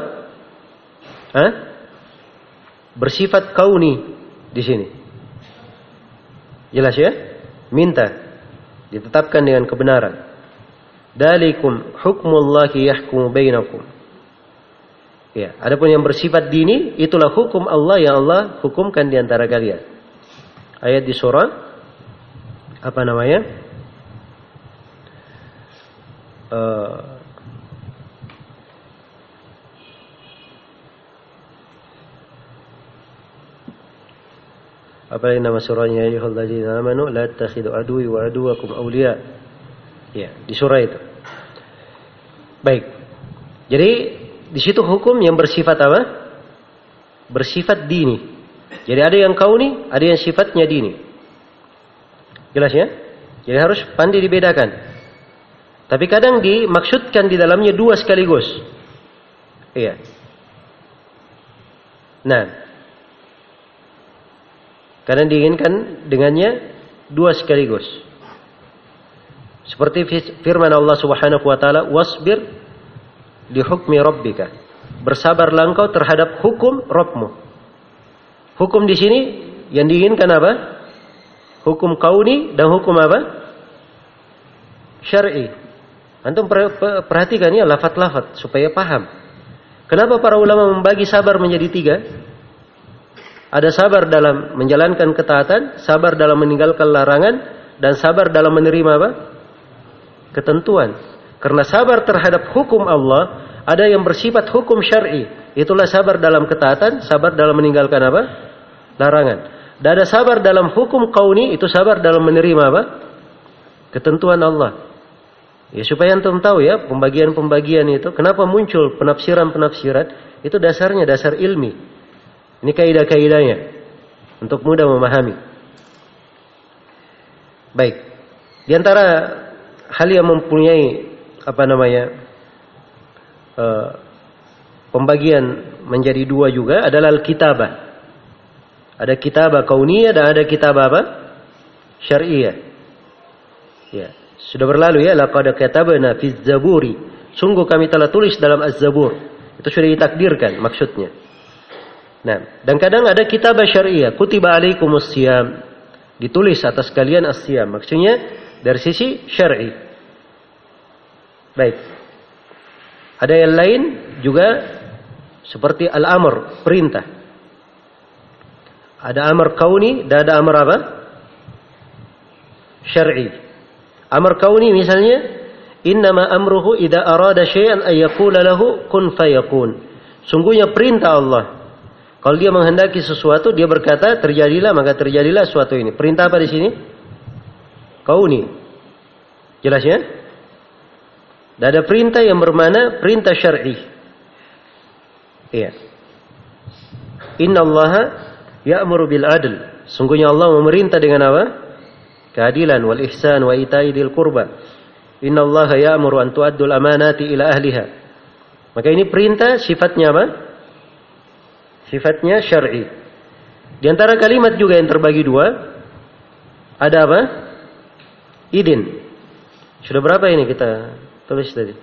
Hah? Bersifat kauni di sini. Jelas ya? Minta ditetapkan dengan kebenaran. Dalikum hukmullahi yahkumu bainakum. Ya, adapun yang bersifat dini itulah hukum Allah yang Allah hukumkan di antara kalian. Ayat di surah apa namanya? Uh, apa nama surahnya ya ayyuhalladzina amanu la tattakhidu aduwi wa aduwakum awliya. Ya, di surah itu. Baik. Jadi di situ hukum yang bersifat apa? Bersifat dini. Jadi ada yang kauni, ada yang sifatnya dini. Jelas ya? Jadi harus pandai dibedakan. Tapi kadang dimaksudkan di dalamnya dua sekaligus. Iya. Nah. Kadang diinginkan dengannya dua sekaligus. Seperti firman Allah Subhanahu wa taala, "Wasbir di hukmi rabbika. Bersabarlah engkau terhadap hukum Rabbmu. Hukum di sini yang diinginkan apa? Hukum kauni dan hukum apa? Syar'i. Antum perhatikan ya lafat-lafat supaya paham. Kenapa para ulama membagi sabar menjadi tiga? Ada sabar dalam menjalankan ketaatan, sabar dalam meninggalkan larangan, dan sabar dalam menerima apa? Ketentuan. Karena sabar terhadap hukum Allah ada yang bersifat hukum syar'i. Itulah sabar dalam ketaatan, sabar dalam meninggalkan apa? Larangan. Dan ada sabar dalam hukum kauni, itu sabar dalam menerima apa? Ketentuan Allah. Ya supaya antum tahu ya, pembagian-pembagian itu kenapa muncul penafsiran-penafsiran, itu dasarnya dasar ilmi. Ini kaidah-kaidahnya untuk mudah memahami. Baik. Di antara hal yang mempunyai apa namanya uh, pembagian menjadi dua juga adalah kitabah. Ada kitabah kauniyah dan ada kitabah apa? Syariah. Ya, sudah berlalu ya laqad katabna fi zaburi. Sungguh kami telah tulis dalam Az-Zabur. Itu sudah ditakdirkan maksudnya. Nah, dan kadang ada kitabah syariah, kutiba alaikumus siyam. Ditulis atas kalian as-siyam. Maksudnya dari sisi syar'i. Baik. Ada yang lain juga seperti al-amr, perintah. Ada amr kauni dan ada amr apa? Syar'i. Amr kauni misalnya, innama amruhu idza arada syai'an ay yaqula lahu kun fayakun. Sungguhnya perintah Allah. Kalau dia menghendaki sesuatu, dia berkata terjadilah maka terjadilah sesuatu ini. Perintah apa di sini? Kauni. Jelas ya? Dan ada perintah yang bermana perintah syar'i. Iya. Inna Allah ya'muru bil adl. Sungguhnya Allah memerintah dengan apa? Keadilan wal ihsan wa itai dil qurba. Inna Allah ya'muru an tu'addul amanati ila ahliha. Maka ini perintah sifatnya apa? Sifatnya syar'i. Di antara kalimat juga yang terbagi dua ada apa? Idin. Sudah berapa ini kita tulis tadi?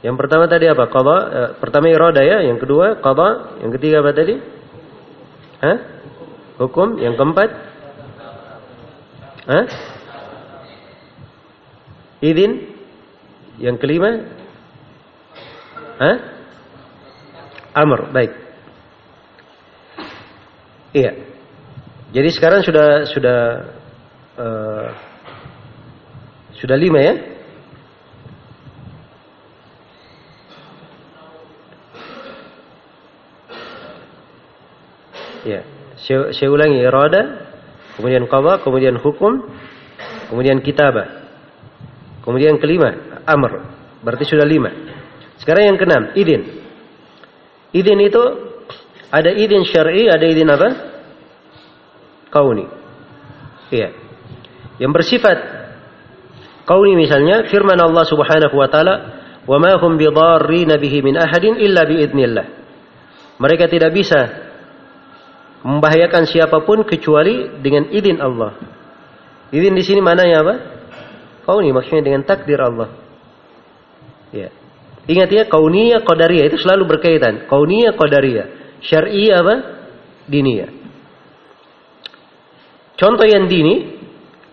Yang pertama tadi apa? Qadha. Eh, pertama irada ya, yang kedua qadha, yang ketiga apa tadi? Hah? Hukum, yang keempat? Hah? Izin? Yang kelima? Hah? Amr, baik. Iya. Jadi sekarang sudah sudah uh, sudah lima ya? Ya, saya, saya ulangi irada, kemudian qadha, kemudian hukum, kemudian kitabah. Kemudian kelima, amr. Berarti sudah lima. Sekarang yang keenam, idin. Idin itu ada idin syar'i, ada idin apa? Kauni. Iya. Yang bersifat kauni misalnya firman Allah Subhanahu wa taala, "Wa ma hum bidarrin bihi min ahadin illa bi idnillah." Mereka tidak bisa membahayakan siapa pun kecuali dengan izin Allah. Izin di sini mana ya apa? Kauni maksudnya dengan takdir Allah. Ya. Ingat ya, kauniyah qadariyah itu selalu berkaitan. Kauniyah qadariyah. Syar'i apa? Diniyah. Contoh yang dini,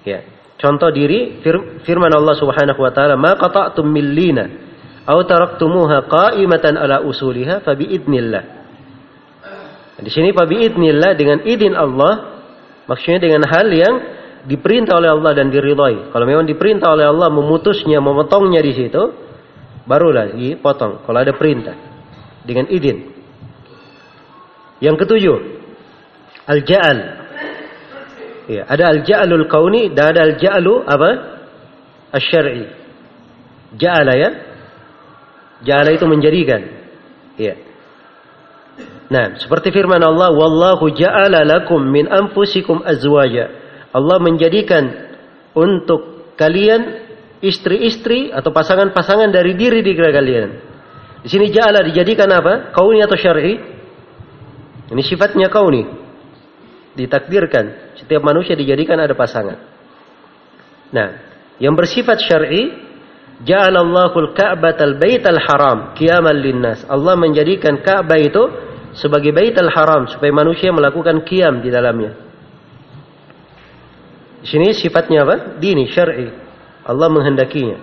ya. Contoh diri firman Allah Subhanahu wa taala, "Ma qata'tum min lina aw taraktumuha qa'imatan ala usuliha fa bi idnillah." Di sini idnillah dengan izin Allah maksudnya dengan hal yang diperintah oleh Allah dan diridhai. Kalau memang diperintah oleh Allah memutusnya, memotongnya di situ, barulah dipotong. Kalau ada perintah dengan izin. Yang ketujuh, al-ja'al. Ya, ada al-ja'alul kauni dan ada al-ja'alu apa? Asy-syar'i. Ja'ala ya. Ja'ala itu menjadikan. Ya. Nah, seperti firman Allah, "Wallahu ja'ala lakum min anfusikum azwaja." Allah menjadikan untuk kalian istri-istri atau pasangan-pasangan dari diri diri kalian. Di sini ja'ala dijadikan apa? Kauni atau syar'i? Ini sifatnya kauni. Ditakdirkan setiap manusia dijadikan ada pasangan. Nah, yang bersifat syar'i, ja'alallahu al-ka'batal baital haram qiyaman linnas. Allah menjadikan Ka'bah itu sebagai baitul haram supaya manusia melakukan kiam di dalamnya. Di sini sifatnya apa? Dini, syar'i. Allah menghendakinya.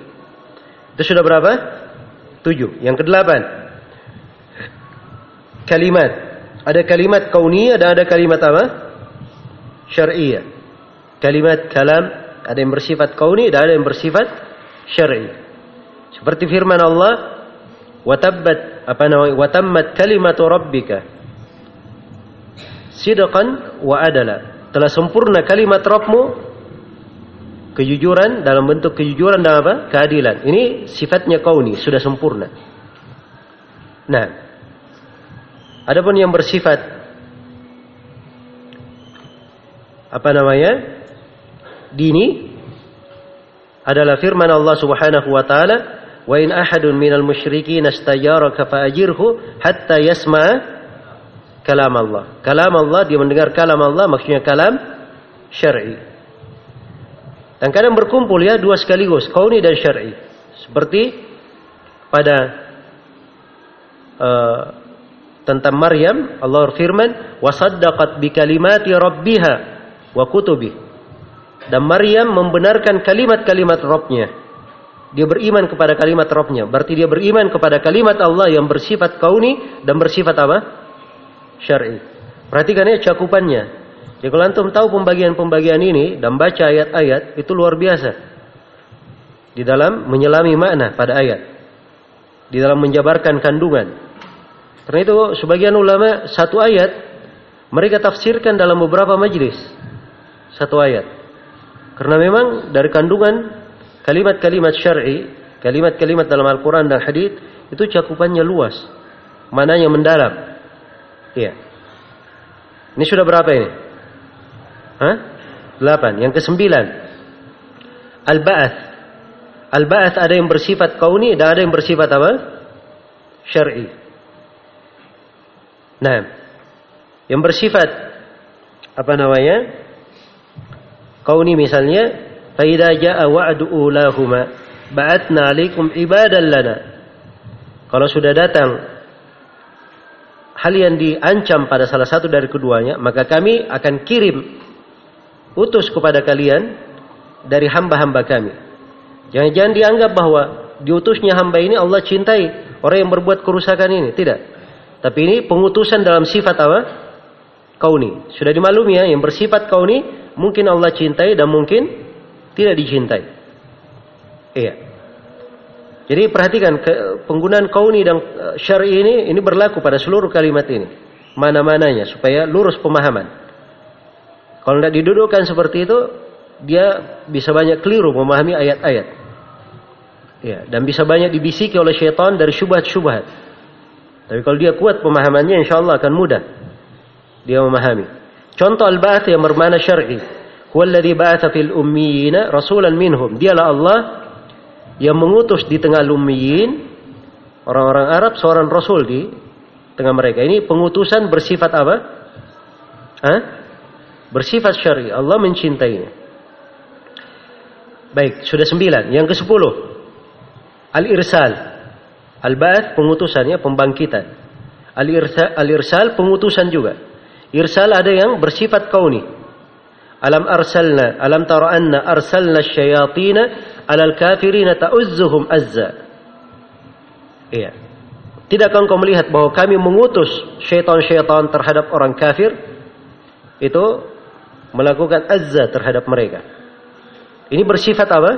Itu sudah berapa? Tujuh. Yang kedelapan. Kalimat. Ada kalimat kauniyah dan ada kalimat apa? Syar'iyah. Kalimat kalam ada yang bersifat kauni dan ada yang bersifat syar'i. Seperti firman Allah, watabbat apa namanya watammat kalimatu rabbika. Sidqan wa adala. Telah sempurna kalimat Rabbmu kejujuran dalam bentuk kejujuran dan apa? Keadilan. Ini sifatnya kauni sudah sempurna. Nah adapun yang bersifat apa namanya? Dini adalah firman Allah Subhanahu wa taala Wa in ahadun minal musyrikin astajaraka fa'ajirhu hatta yasma'a kalam Allah. Kalam dia mendengar kalam Allah maksudnya kalam syar'i. Dan kadang berkumpul ya dua sekaligus, kauni dan syar'i. Seperti pada uh, tentang Maryam Allah firman wasaddaqat rabbiha wa kutubi. Dan Maryam membenarkan kalimat-kalimat Rabbnya dia beriman kepada kalimat Rabbnya. Berarti dia beriman kepada kalimat Allah yang bersifat kauni dan bersifat apa? Syar'i. Perhatikan ya cakupannya. Jadi kalau antum tahu pembagian-pembagian ini dan baca ayat-ayat itu luar biasa. Di dalam menyelami makna pada ayat. Di dalam menjabarkan kandungan. Karena itu sebagian ulama satu ayat mereka tafsirkan dalam beberapa majlis. Satu ayat. Karena memang dari kandungan Kalimat-kalimat syar'i, kalimat-kalimat dalam Al-Quran dan Hadith itu cakupannya luas, mananya mendalam. Iya. Ini sudah berapa ini? Hah? Delapan. Yang kesembilan, al-ba'ath. Al-ba'ath ada yang bersifat kauni dan ada yang bersifat apa? Syar'i. Nah, yang bersifat apa namanya? Kauni misalnya فإذا جاء وعد أولاهما ba'atna 'alaikum ibadan lana. Kalau sudah datang hal yang diancam pada salah satu dari keduanya, maka kami akan kirim utus kepada kalian dari hamba-hamba kami. Jangan-jangan dianggap bahwa diutusnya hamba ini Allah cintai orang yang berbuat kerusakan ini. Tidak. Tapi ini pengutusan dalam sifat apa? Kauni. Sudah dimaklumi ya, yang bersifat kauni mungkin Allah cintai dan mungkin tidak dicintai. Iya. Jadi perhatikan penggunaan kauni dan uh, syar'i ini ini berlaku pada seluruh kalimat ini. Mana-mananya supaya lurus pemahaman. Kalau tidak didudukkan seperti itu, dia bisa banyak keliru memahami ayat-ayat. Ya, dan bisa banyak dibisiki oleh syaitan dari syubhat-syubhat. Tapi kalau dia kuat pemahamannya, insya Allah akan mudah dia memahami. Contoh al-ba'ath yang bermana syar'i. Huwallazi ba'atha fil ummiyina rasulan minhum. Dialah Allah yang mengutus di tengah lummiyin orang-orang Arab seorang rasul di tengah mereka. Ini pengutusan bersifat apa? Hah? Bersifat syar'i. Allah mencintainya. Baik, sudah sembilan. Yang ke sepuluh. Al-irsal. Al-ba'ath pengutusannya pembangkitan. Al-irsal, al-irsal pengutusan juga. Irsal ada yang bersifat kauni. Alam arsalna, alam tara anna arsalna syayatina alal kafirina ta'uzzuhum azza. Iya. Tidakkah engkau melihat bahwa kami mengutus syaitan-syaitan terhadap orang kafir itu melakukan azza terhadap mereka. Ini bersifat apa?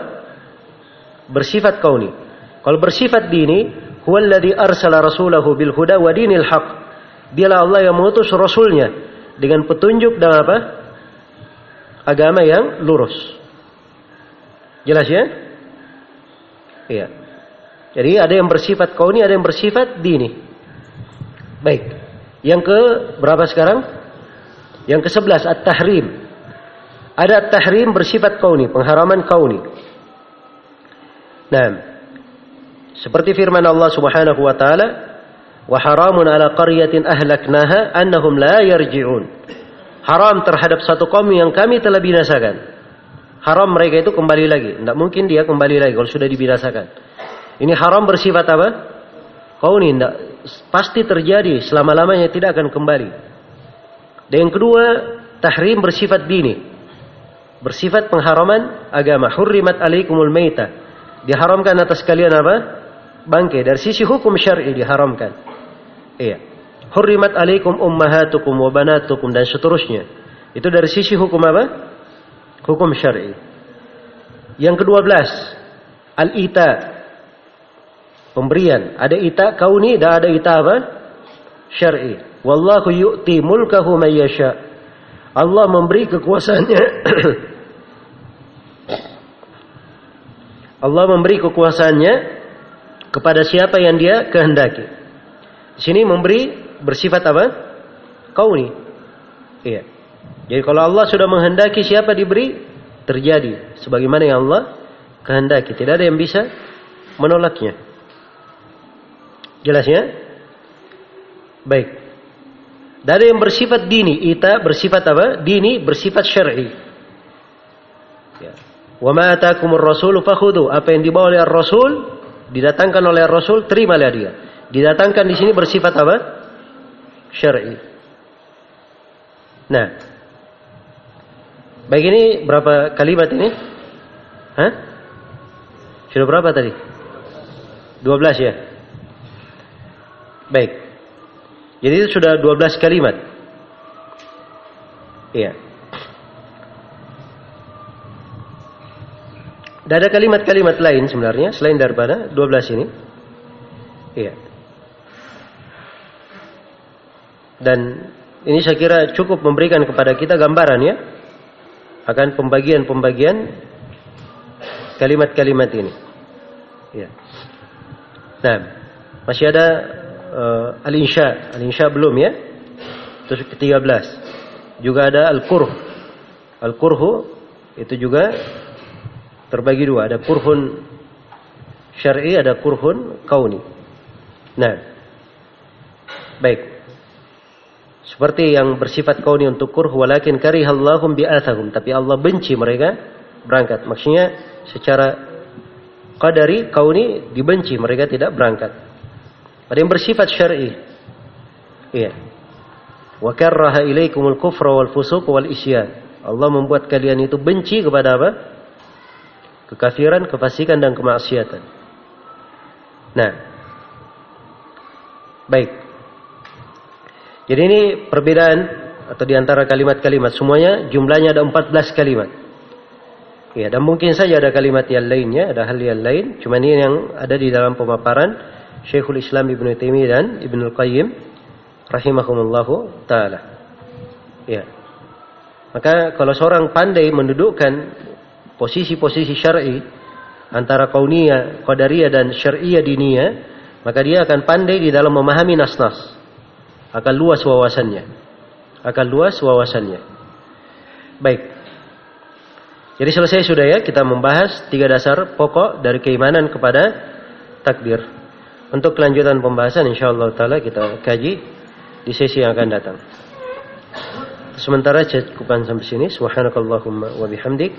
Bersifat kauni. Kalau bersifat dini, huwallazi arsala rasulahu bil huda wa dinil haq. Dialah Allah yang mengutus rasulnya dengan petunjuk dan apa? Agama yang lurus. Jelas ya? Iya. Jadi ada yang bersifat kauni, ada yang bersifat dini. Baik. Yang ke berapa sekarang? Yang ke sebelas at-tahrim. Ada at-tahrim bersifat kauni, pengharaman kauni. Nah, seperti firman Allah Subhanahu wa taala, "Wa haramun ala qaryatin ahlaknaha annahum la yarji'un." Haram terhadap satu kaum yang kami telah binasakan haram mereka itu kembali lagi. Tidak mungkin dia kembali lagi kalau sudah dibinasakan. Ini haram bersifat apa? Kau ini tidak pasti terjadi selama-lamanya tidak akan kembali. Dan yang kedua, tahrim bersifat dini. Bersifat pengharaman agama. Hurrimat alaikumul maita. Diharamkan atas kalian apa? Bangkai. Dari sisi hukum syar'i diharamkan. Iya. Hurrimat alaikum ummahatukum wa banatukum dan seterusnya. Itu dari sisi hukum apa? hukum syar'i. Yang kedua belas, al-ita. Pemberian. Ada ita kauni dan ada ita apa? Syar'i. Wallahu yu'ti mulkahu man yasha. Allah memberi kekuasaannya Allah memberi kekuasaannya kepada siapa yang dia kehendaki. Di sini memberi bersifat apa? Kauni. Iya. Jadi kalau Allah sudah menghendaki siapa diberi, terjadi sebagaimana yang Allah kehendaki. Tidak ada yang bisa menolaknya. Jelas ya? Baik. Ada yang bersifat dini, ita bersifat apa? Dini bersifat syar'i. Ya. Wa ma atakumur rasulu fakhudu. Apa yang dibawa oleh Rasul, didatangkan oleh Rasul, terimalah dia. Didatangkan di sini bersifat apa? Syar'i. Nah, Baik ini berapa kalimat ini? Hah? Sudah berapa tadi? 12 ya? Baik. Jadi itu sudah 12 kalimat. Iya. Dan ada kalimat-kalimat lain sebenarnya selain daripada 12 ini. Iya. Dan ini saya kira cukup memberikan kepada kita gambaran ya akan pembagian-pembagian kalimat-kalimat ini. Ya. Nah, masih ada uh, al-insya. Al-insya belum ya? Terus ke-13. Juga ada al-kurh. Al-kurhu itu juga terbagi dua. Ada kurhun syar'i, ada kurhun kauni. Nah, baik. Seperti yang bersifat kauni untuk kurh walakin karihallahum bi'athahum tapi Allah benci mereka berangkat. Maksudnya secara qadari kauni dibenci, mereka tidak berangkat. Ada yang bersifat syar'i. Iya. Wa karraha ilaikumul kufra wal fusuq wal isyan. Allah membuat kalian itu benci kepada apa? Kekafiran, kefasikan dan kemaksiatan. Nah. Baik. Jadi ini perbedaan atau di antara kalimat-kalimat semuanya jumlahnya ada 14 kalimat. Ya, dan mungkin saja ada kalimat yang lainnya, ada hal yang lain. Cuma ini yang ada di dalam pemaparan Syekhul Islam Ibnu Taimiyah dan Ibnu Qayyim rahimahumullahu taala. Ya. Maka kalau seorang pandai mendudukkan posisi-posisi syar'i antara kauniyah, qadariyah dan syar'iyah diniyah, maka dia akan pandai di dalam memahami nas-nas. Akan luas wawasannya. Akan luas wawasannya. Baik. Jadi selesai sudah ya kita membahas tiga dasar pokok dari keimanan kepada takdir. Untuk kelanjutan pembahasan insyaallah taala kita kaji di sesi yang akan datang. Sementara cukupkan sampai sini. Subhanakallahumma wa bihamdik.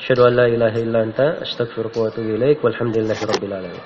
Asyhadu an la ilaha illa anta astaghfiruka wa atubu ilaik. Walhamdulillahirabbil alamin.